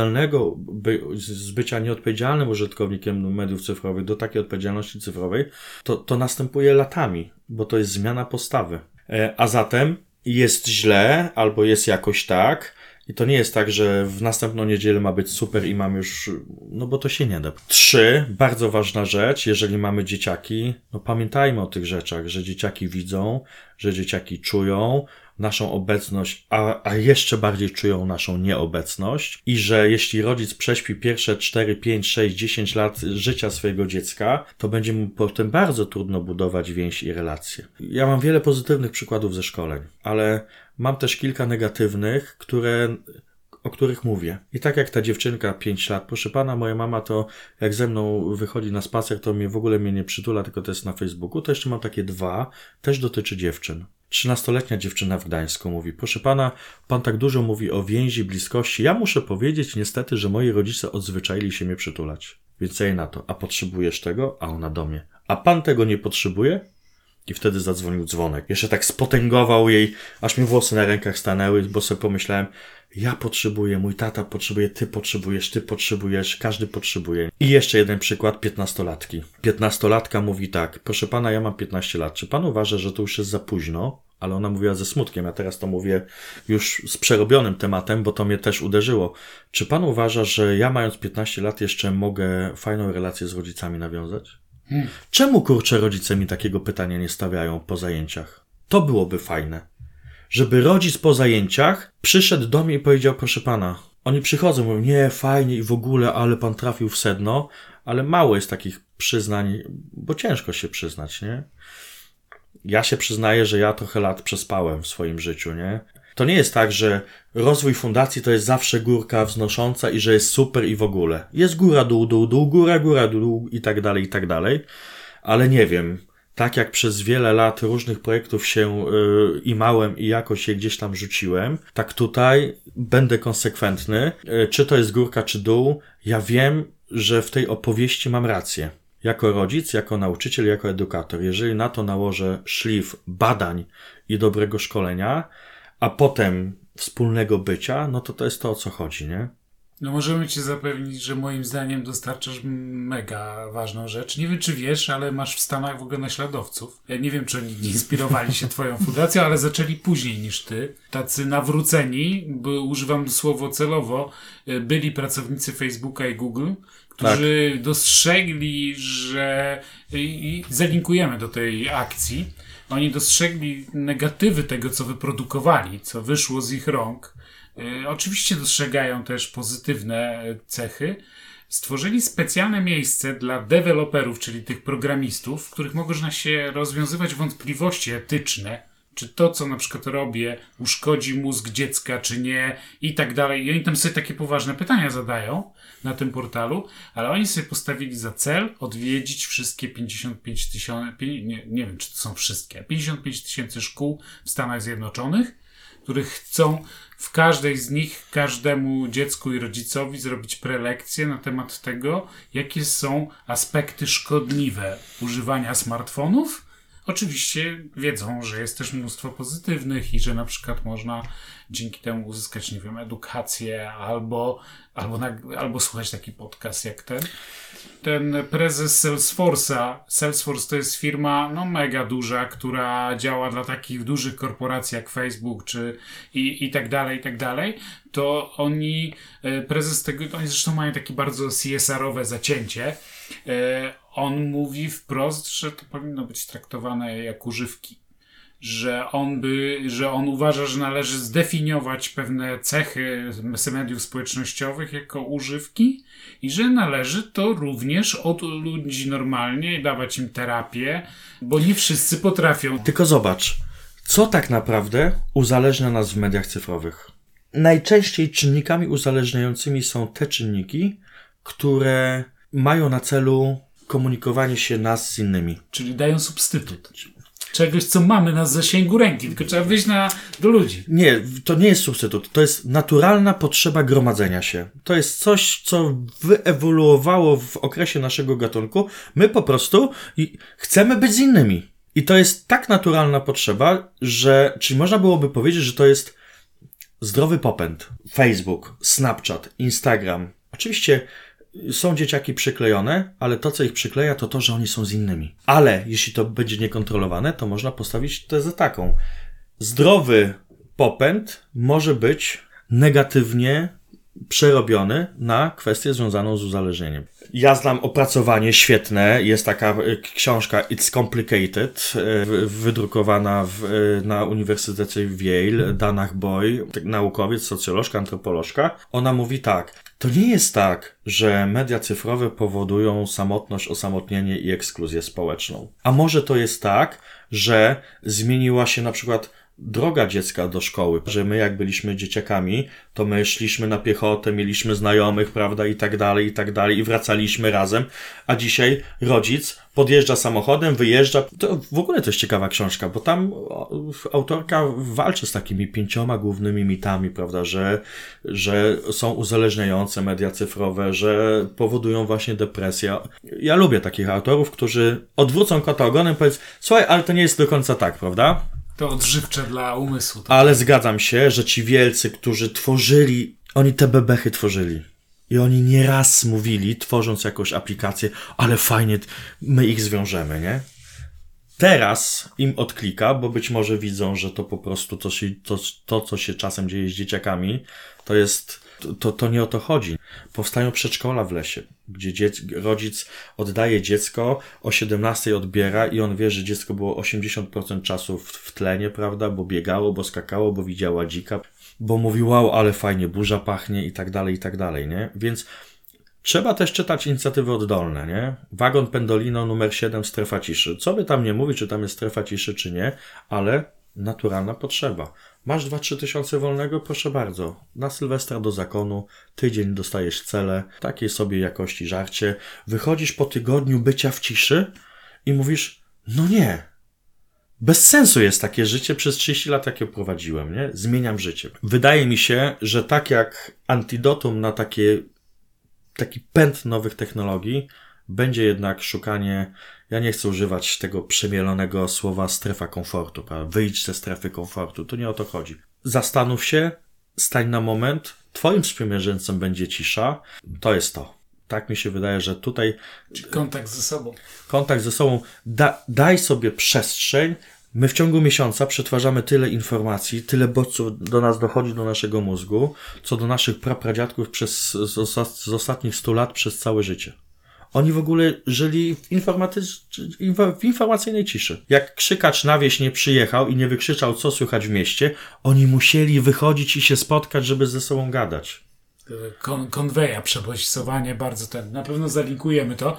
nieodpowiedzialnego, by, z bycia nieodpowiedzialnym użytkownikiem mediów cyfrowych do takiej odpowiedzialności cyfrowej, to, to następuje latami, bo to jest zmiana postawy. E, a zatem jest źle, albo jest jakoś tak, i to nie jest tak, że w następną niedzielę ma być super i mam już, no bo to się nie da. Trzy, bardzo ważna rzecz, jeżeli mamy dzieciaki, no pamiętajmy o tych rzeczach, że dzieciaki widzą, że dzieciaki czują, naszą obecność, a, a jeszcze bardziej czują naszą nieobecność i że jeśli rodzic prześpi pierwsze 4, 5, 6, 10 lat życia swojego dziecka, to będzie mu potem bardzo trudno budować więź i relacje. Ja mam wiele pozytywnych przykładów ze szkoleń, ale mam też kilka negatywnych, które o których mówię. I tak jak ta dziewczynka 5 lat, proszę pana, moja mama to jak ze mną wychodzi na spacer, to mnie w ogóle mnie nie przytula, tylko to jest na Facebooku. To jeszcze mam takie dwa, też dotyczy dziewczyn. Trzynastoletnia dziewczyna w Gdańsku mówi, proszę pana, pan tak dużo mówi o więzi, bliskości. Ja muszę powiedzieć niestety, że moi rodzice odzwyczaili się mnie przytulać. Więc ja jej na to, a potrzebujesz tego? A ona do mnie. A pan tego nie potrzebuje? I wtedy zadzwonił dzwonek. Jeszcze tak spotęgował jej, aż mi włosy na rękach stanęły, bo sobie pomyślałem, ja potrzebuję, mój tata potrzebuje, ty potrzebujesz, ty potrzebujesz, każdy potrzebuje. I jeszcze jeden przykład piętnastolatki. Piętnastolatka mówi tak, proszę pana, ja mam 15 lat, czy pan uważa, że to już jest za późno? Ale ona mówiła ze smutkiem, ja teraz to mówię już z przerobionym tematem, bo to mnie też uderzyło. Czy pan uważa, że ja mając 15 lat jeszcze mogę fajną relację z rodzicami nawiązać? Czemu kurczę rodzice mi takiego pytania nie stawiają po zajęciach? To byłoby fajne żeby rodzic po zajęciach przyszedł do mnie i powiedział, proszę pana, oni przychodzą, mówią, nie, fajnie i w ogóle, ale pan trafił w sedno, ale mało jest takich przyznań, bo ciężko się przyznać, nie? Ja się przyznaję, że ja trochę lat przespałem w swoim życiu, nie? To nie jest tak, że rozwój fundacji to jest zawsze górka wznosząca i że jest super i w ogóle. Jest góra, dół, dół, dół, góra, góra, dół i tak dalej, i tak dalej. Ale nie wiem, tak jak przez wiele lat różnych projektów się yy, i małem i jakoś się gdzieś tam rzuciłem, tak tutaj będę konsekwentny. Yy, czy to jest górka, czy dół, ja wiem, że w tej opowieści mam rację. Jako rodzic, jako nauczyciel, jako edukator. Jeżeli na to nałożę szlif badań i dobrego szkolenia, a potem wspólnego bycia, no to to jest to, o co chodzi, nie? No możemy cię zapewnić, że moim zdaniem dostarczasz mega ważną rzecz. Nie wiem, czy wiesz, ale masz w Stanach w ogóle naśladowców. Ja nie wiem, czy oni inspirowali się twoją fundacją, ale zaczęli później niż ty. Tacy nawróceni, bo używam słowo celowo, e, byli pracownicy Facebooka i Google, którzy tak. dostrzegli, że i zalinkujemy do tej akcji. Oni dostrzegli negatywy tego, co wyprodukowali, co wyszło z ich rąk E, oczywiście dostrzegają też pozytywne cechy. Stworzyli specjalne miejsce dla deweloperów, czyli tych programistów, w których można się rozwiązywać wątpliwości etyczne, czy to, co na przykład robię, uszkodzi mózg dziecka, czy nie, i tak dalej. I oni tam sobie takie poważne pytania zadają na tym portalu, ale oni sobie postawili za cel odwiedzić wszystkie 55 tysięcy, nie, nie wiem, czy to są wszystkie, 55 tysięcy szkół w Stanach Zjednoczonych, których chcą w każdej z nich każdemu dziecku i rodzicowi zrobić prelekcję na temat tego, jakie są aspekty szkodliwe używania smartfonów. Oczywiście wiedzą, że jest też mnóstwo pozytywnych i że na przykład można dzięki temu uzyskać, nie wiem, edukację albo, albo, albo słuchać taki podcast jak ten. Ten prezes Salesforce'a, Salesforce to jest firma no mega duża, która działa dla takich dużych korporacji jak Facebook czy i, i tak dalej, i tak dalej, to oni, e, prezes tego, oni zresztą mają takie bardzo CSR-owe zacięcie, on mówi wprost, że to powinno być traktowane jak używki że on by, że on uważa, że należy zdefiniować pewne cechy mediów społecznościowych jako używki i że należy to również od ludzi normalnie dawać im terapię, bo nie wszyscy potrafią. Tylko zobacz, co tak naprawdę uzależnia nas w mediach cyfrowych? Najczęściej czynnikami uzależniającymi są te czynniki, które mają na celu komunikowanie się nas z innymi. Czyli dają substytut czegoś, co mamy na zasięgu ręki, tylko trzeba wyjść na, do ludzi. Nie, to nie jest substytut, to jest naturalna potrzeba gromadzenia się. To jest coś, co wyewoluowało w okresie naszego gatunku. My po prostu chcemy być z innymi. I to jest tak naturalna potrzeba, że, czyli można byłoby powiedzieć, że to jest zdrowy popęd. Facebook, Snapchat, Instagram. Oczywiście są dzieciaki przyklejone, ale to, co ich przykleja, to to, że oni są z innymi. Ale jeśli to będzie niekontrolowane, to można postawić tezę taką. Zdrowy popęd może być negatywnie przerobiony na kwestię związaną z uzależnieniem. Ja znam opracowanie świetne, jest taka e, książka It's Complicated, e, wydrukowana w, e, na Uniwersytecie w Yale, Danach Boy, tak, naukowiec, socjolożka, antropolożka. Ona mówi tak, to nie jest tak, że media cyfrowe powodują samotność, osamotnienie i ekskluzję społeczną. A może to jest tak, że zmieniła się na przykład droga dziecka do szkoły, że my jak byliśmy dzieciakami, to my szliśmy na piechotę, mieliśmy znajomych, prawda, i tak dalej, i tak dalej, i wracaliśmy razem, a dzisiaj rodzic podjeżdża samochodem, wyjeżdża. To w ogóle to jest ciekawa książka, bo tam autorka walczy z takimi pięcioma głównymi mitami, prawda, że, że są uzależniające media cyfrowe, że powodują właśnie depresję. Ja lubię takich autorów, którzy odwrócą kota ogonem i powiedzą, słuchaj, ale to nie jest do końca tak, prawda? To odżywcze dla umysłu. Tak? Ale zgadzam się, że ci wielcy, którzy tworzyli, oni te bebechy tworzyli. I oni nieraz mówili, tworząc jakąś aplikację, ale fajnie, my ich zwiążemy, nie? Teraz im odklika, bo być może widzą, że to po prostu to, to, to co się czasem dzieje z dzieciakami, to jest to, to nie o to chodzi. Powstają przedszkola w lesie, gdzie rodzic oddaje dziecko, o 17 odbiera i on wie, że dziecko było 80% czasu w, w tlenie, prawda, bo biegało, bo skakało, bo widziała dzika, bo mówił, wow, ale fajnie, burza pachnie i tak dalej, i tak dalej, nie? Więc Trzeba też czytać inicjatywy oddolne, nie? Wagon Pendolino numer 7, strefa ciszy. Co by tam nie mówić, czy tam jest strefa ciszy, czy nie, ale naturalna potrzeba. Masz 2-3 tysiące wolnego? Proszę bardzo. Na Sylwestra do zakonu, tydzień dostajesz cele, takiej sobie jakości żarcie. Wychodzisz po tygodniu bycia w ciszy i mówisz, no nie. Bez sensu jest takie życie przez 30 lat, jakie prowadziłem, nie? Zmieniam życie. Wydaje mi się, że tak jak antidotum na takie, taki pęd nowych technologii, będzie jednak szukanie ja nie chcę używać tego przemielonego słowa strefa komfortu, prawda? wyjdź ze strefy komfortu, to nie o to chodzi. Zastanów się, stań na moment, twoim sprzymierzeńcem będzie cisza, to jest to. Tak mi się wydaje, że tutaj. Czyli kontakt ze sobą. Kontakt ze sobą. Da, daj sobie przestrzeń. My w ciągu miesiąca przetwarzamy tyle informacji, tyle bodźców do nas dochodzi do naszego mózgu, co do naszych prapradziadków przez, z, z ostatnich 100 lat przez całe życie. Oni w ogóle żyli w, w informacyjnej ciszy. Jak krzykacz na wieś nie przyjechał i nie wykrzyczał, co słychać w mieście, oni musieli wychodzić i się spotkać, żeby ze sobą gadać. Kon konweja, przebodźcowanie, bardzo ten. Na pewno zalinkujemy to.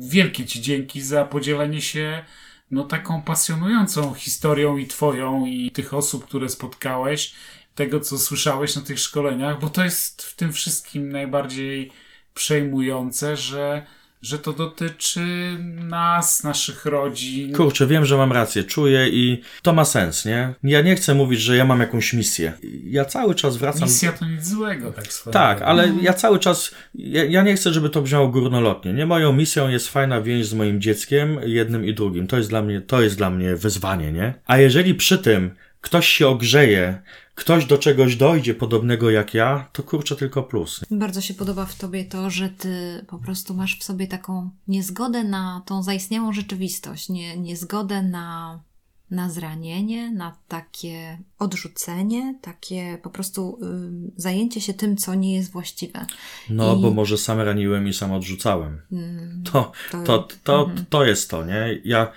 Wielkie Ci dzięki za podzielenie się no taką pasjonującą historią i Twoją i tych osób, które spotkałeś, tego, co słyszałeś na tych szkoleniach, bo to jest w tym wszystkim najbardziej przejmujące, że że to dotyczy nas, naszych rodzin. Kurczę, wiem, że mam rację, czuję i to ma sens, nie? Ja nie chcę mówić, że ja mam jakąś misję. Ja cały czas wracam. Misja to nic złego, tak swoją Tak, ale ja cały czas, ja, ja, nie chcę, żeby to brzmiało górnolotnie. Nie moją misją jest fajna więź z moim dzieckiem, jednym i drugim. To jest dla mnie, to jest dla mnie wyzwanie, nie? A jeżeli przy tym ktoś się ogrzeje, ktoś do czegoś dojdzie podobnego jak ja, to kurczę tylko plus. Bardzo się podoba w tobie to, że ty po prostu masz w sobie taką niezgodę na tą zaistniałą rzeczywistość, nie, niezgodę na, na zranienie, na takie odrzucenie, takie po prostu y, zajęcie się tym, co nie jest właściwe. No, I... bo może sam raniłem i sam odrzucałem. Mm, to, to, to, to, mm. to jest to, nie? Ja,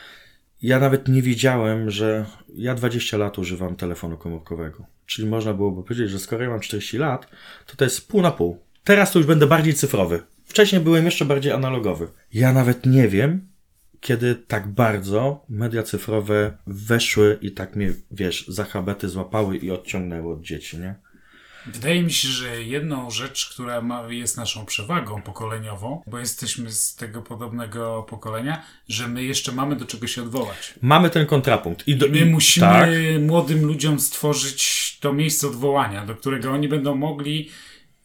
ja nawet nie wiedziałem, że ja 20 lat używam telefonu komórkowego. Czyli można byłoby powiedzieć, że skoro ja mam 40 lat, to to jest pół na pół. Teraz to już będę bardziej cyfrowy. Wcześniej byłem jeszcze bardziej analogowy. Ja nawet nie wiem, kiedy tak bardzo media cyfrowe weszły i tak mnie, wiesz, za habety złapały i odciągnęły od dzieci, nie? Wydaje mi się, że jedną rzecz, która ma, jest naszą przewagą pokoleniową, bo jesteśmy z tego podobnego pokolenia, że my jeszcze mamy do czego się odwołać. Mamy ten kontrapunkt. I, do, I my musimy tak. młodym ludziom stworzyć to miejsce odwołania, do którego oni będą mogli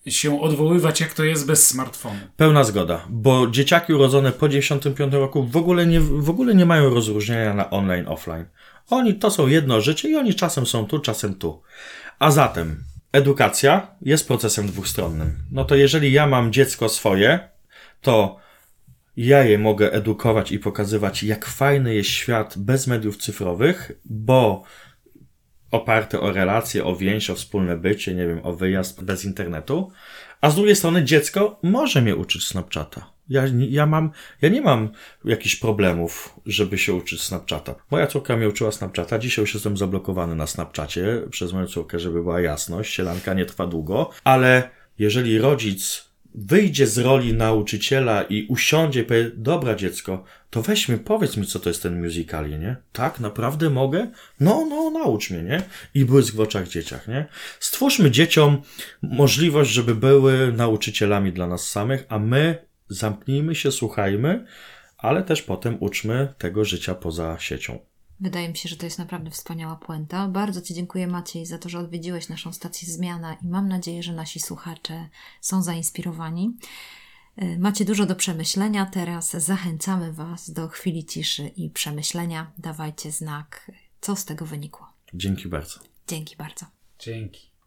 się odwoływać, jak to jest bez smartfonu. Pełna zgoda, bo dzieciaki urodzone po 95 roku w ogóle nie, w ogóle nie mają rozróżnienia na online, offline. Oni to są jedno życie i oni czasem są tu, czasem tu. A zatem edukacja jest procesem dwustronnym. No to jeżeli ja mam dziecko swoje, to ja je mogę edukować i pokazywać, jak fajny jest świat bez mediów cyfrowych, bo oparte o relacje, o więź, o wspólne bycie, nie wiem, o wyjazd bez internetu. A z drugiej strony dziecko może mnie uczyć Snapchata. Ja, ja mam, ja nie mam jakichś problemów, żeby się uczyć Snapchata. Moja córka mnie uczyła Snapchata, dzisiaj już jestem zablokowany na Snapchacie przez moją córkę, żeby była jasność. Sielanka nie trwa długo, ale jeżeli rodzic wyjdzie z roli nauczyciela i usiądzie i powie, dobra dziecko, to weź mi, powiedz mi, co to jest ten musical, nie? Tak, naprawdę mogę? No, no, naucz mnie, nie? I błysk w oczach dzieciach, nie? Stwórzmy dzieciom możliwość, żeby były nauczycielami dla nas samych, a my zamknijmy się, słuchajmy, ale też potem uczmy tego życia poza siecią. Wydaje mi się, że to jest naprawdę wspaniała puenta. Bardzo Ci dziękuję Maciej za to, że odwiedziłeś naszą stację Zmiana i mam nadzieję, że nasi słuchacze są zainspirowani. Y, macie dużo do przemyślenia teraz. Zachęcamy Was do chwili ciszy i przemyślenia. Dawajcie znak, co z tego wynikło. Dzięki bardzo. Dzięki bardzo. Dzięki.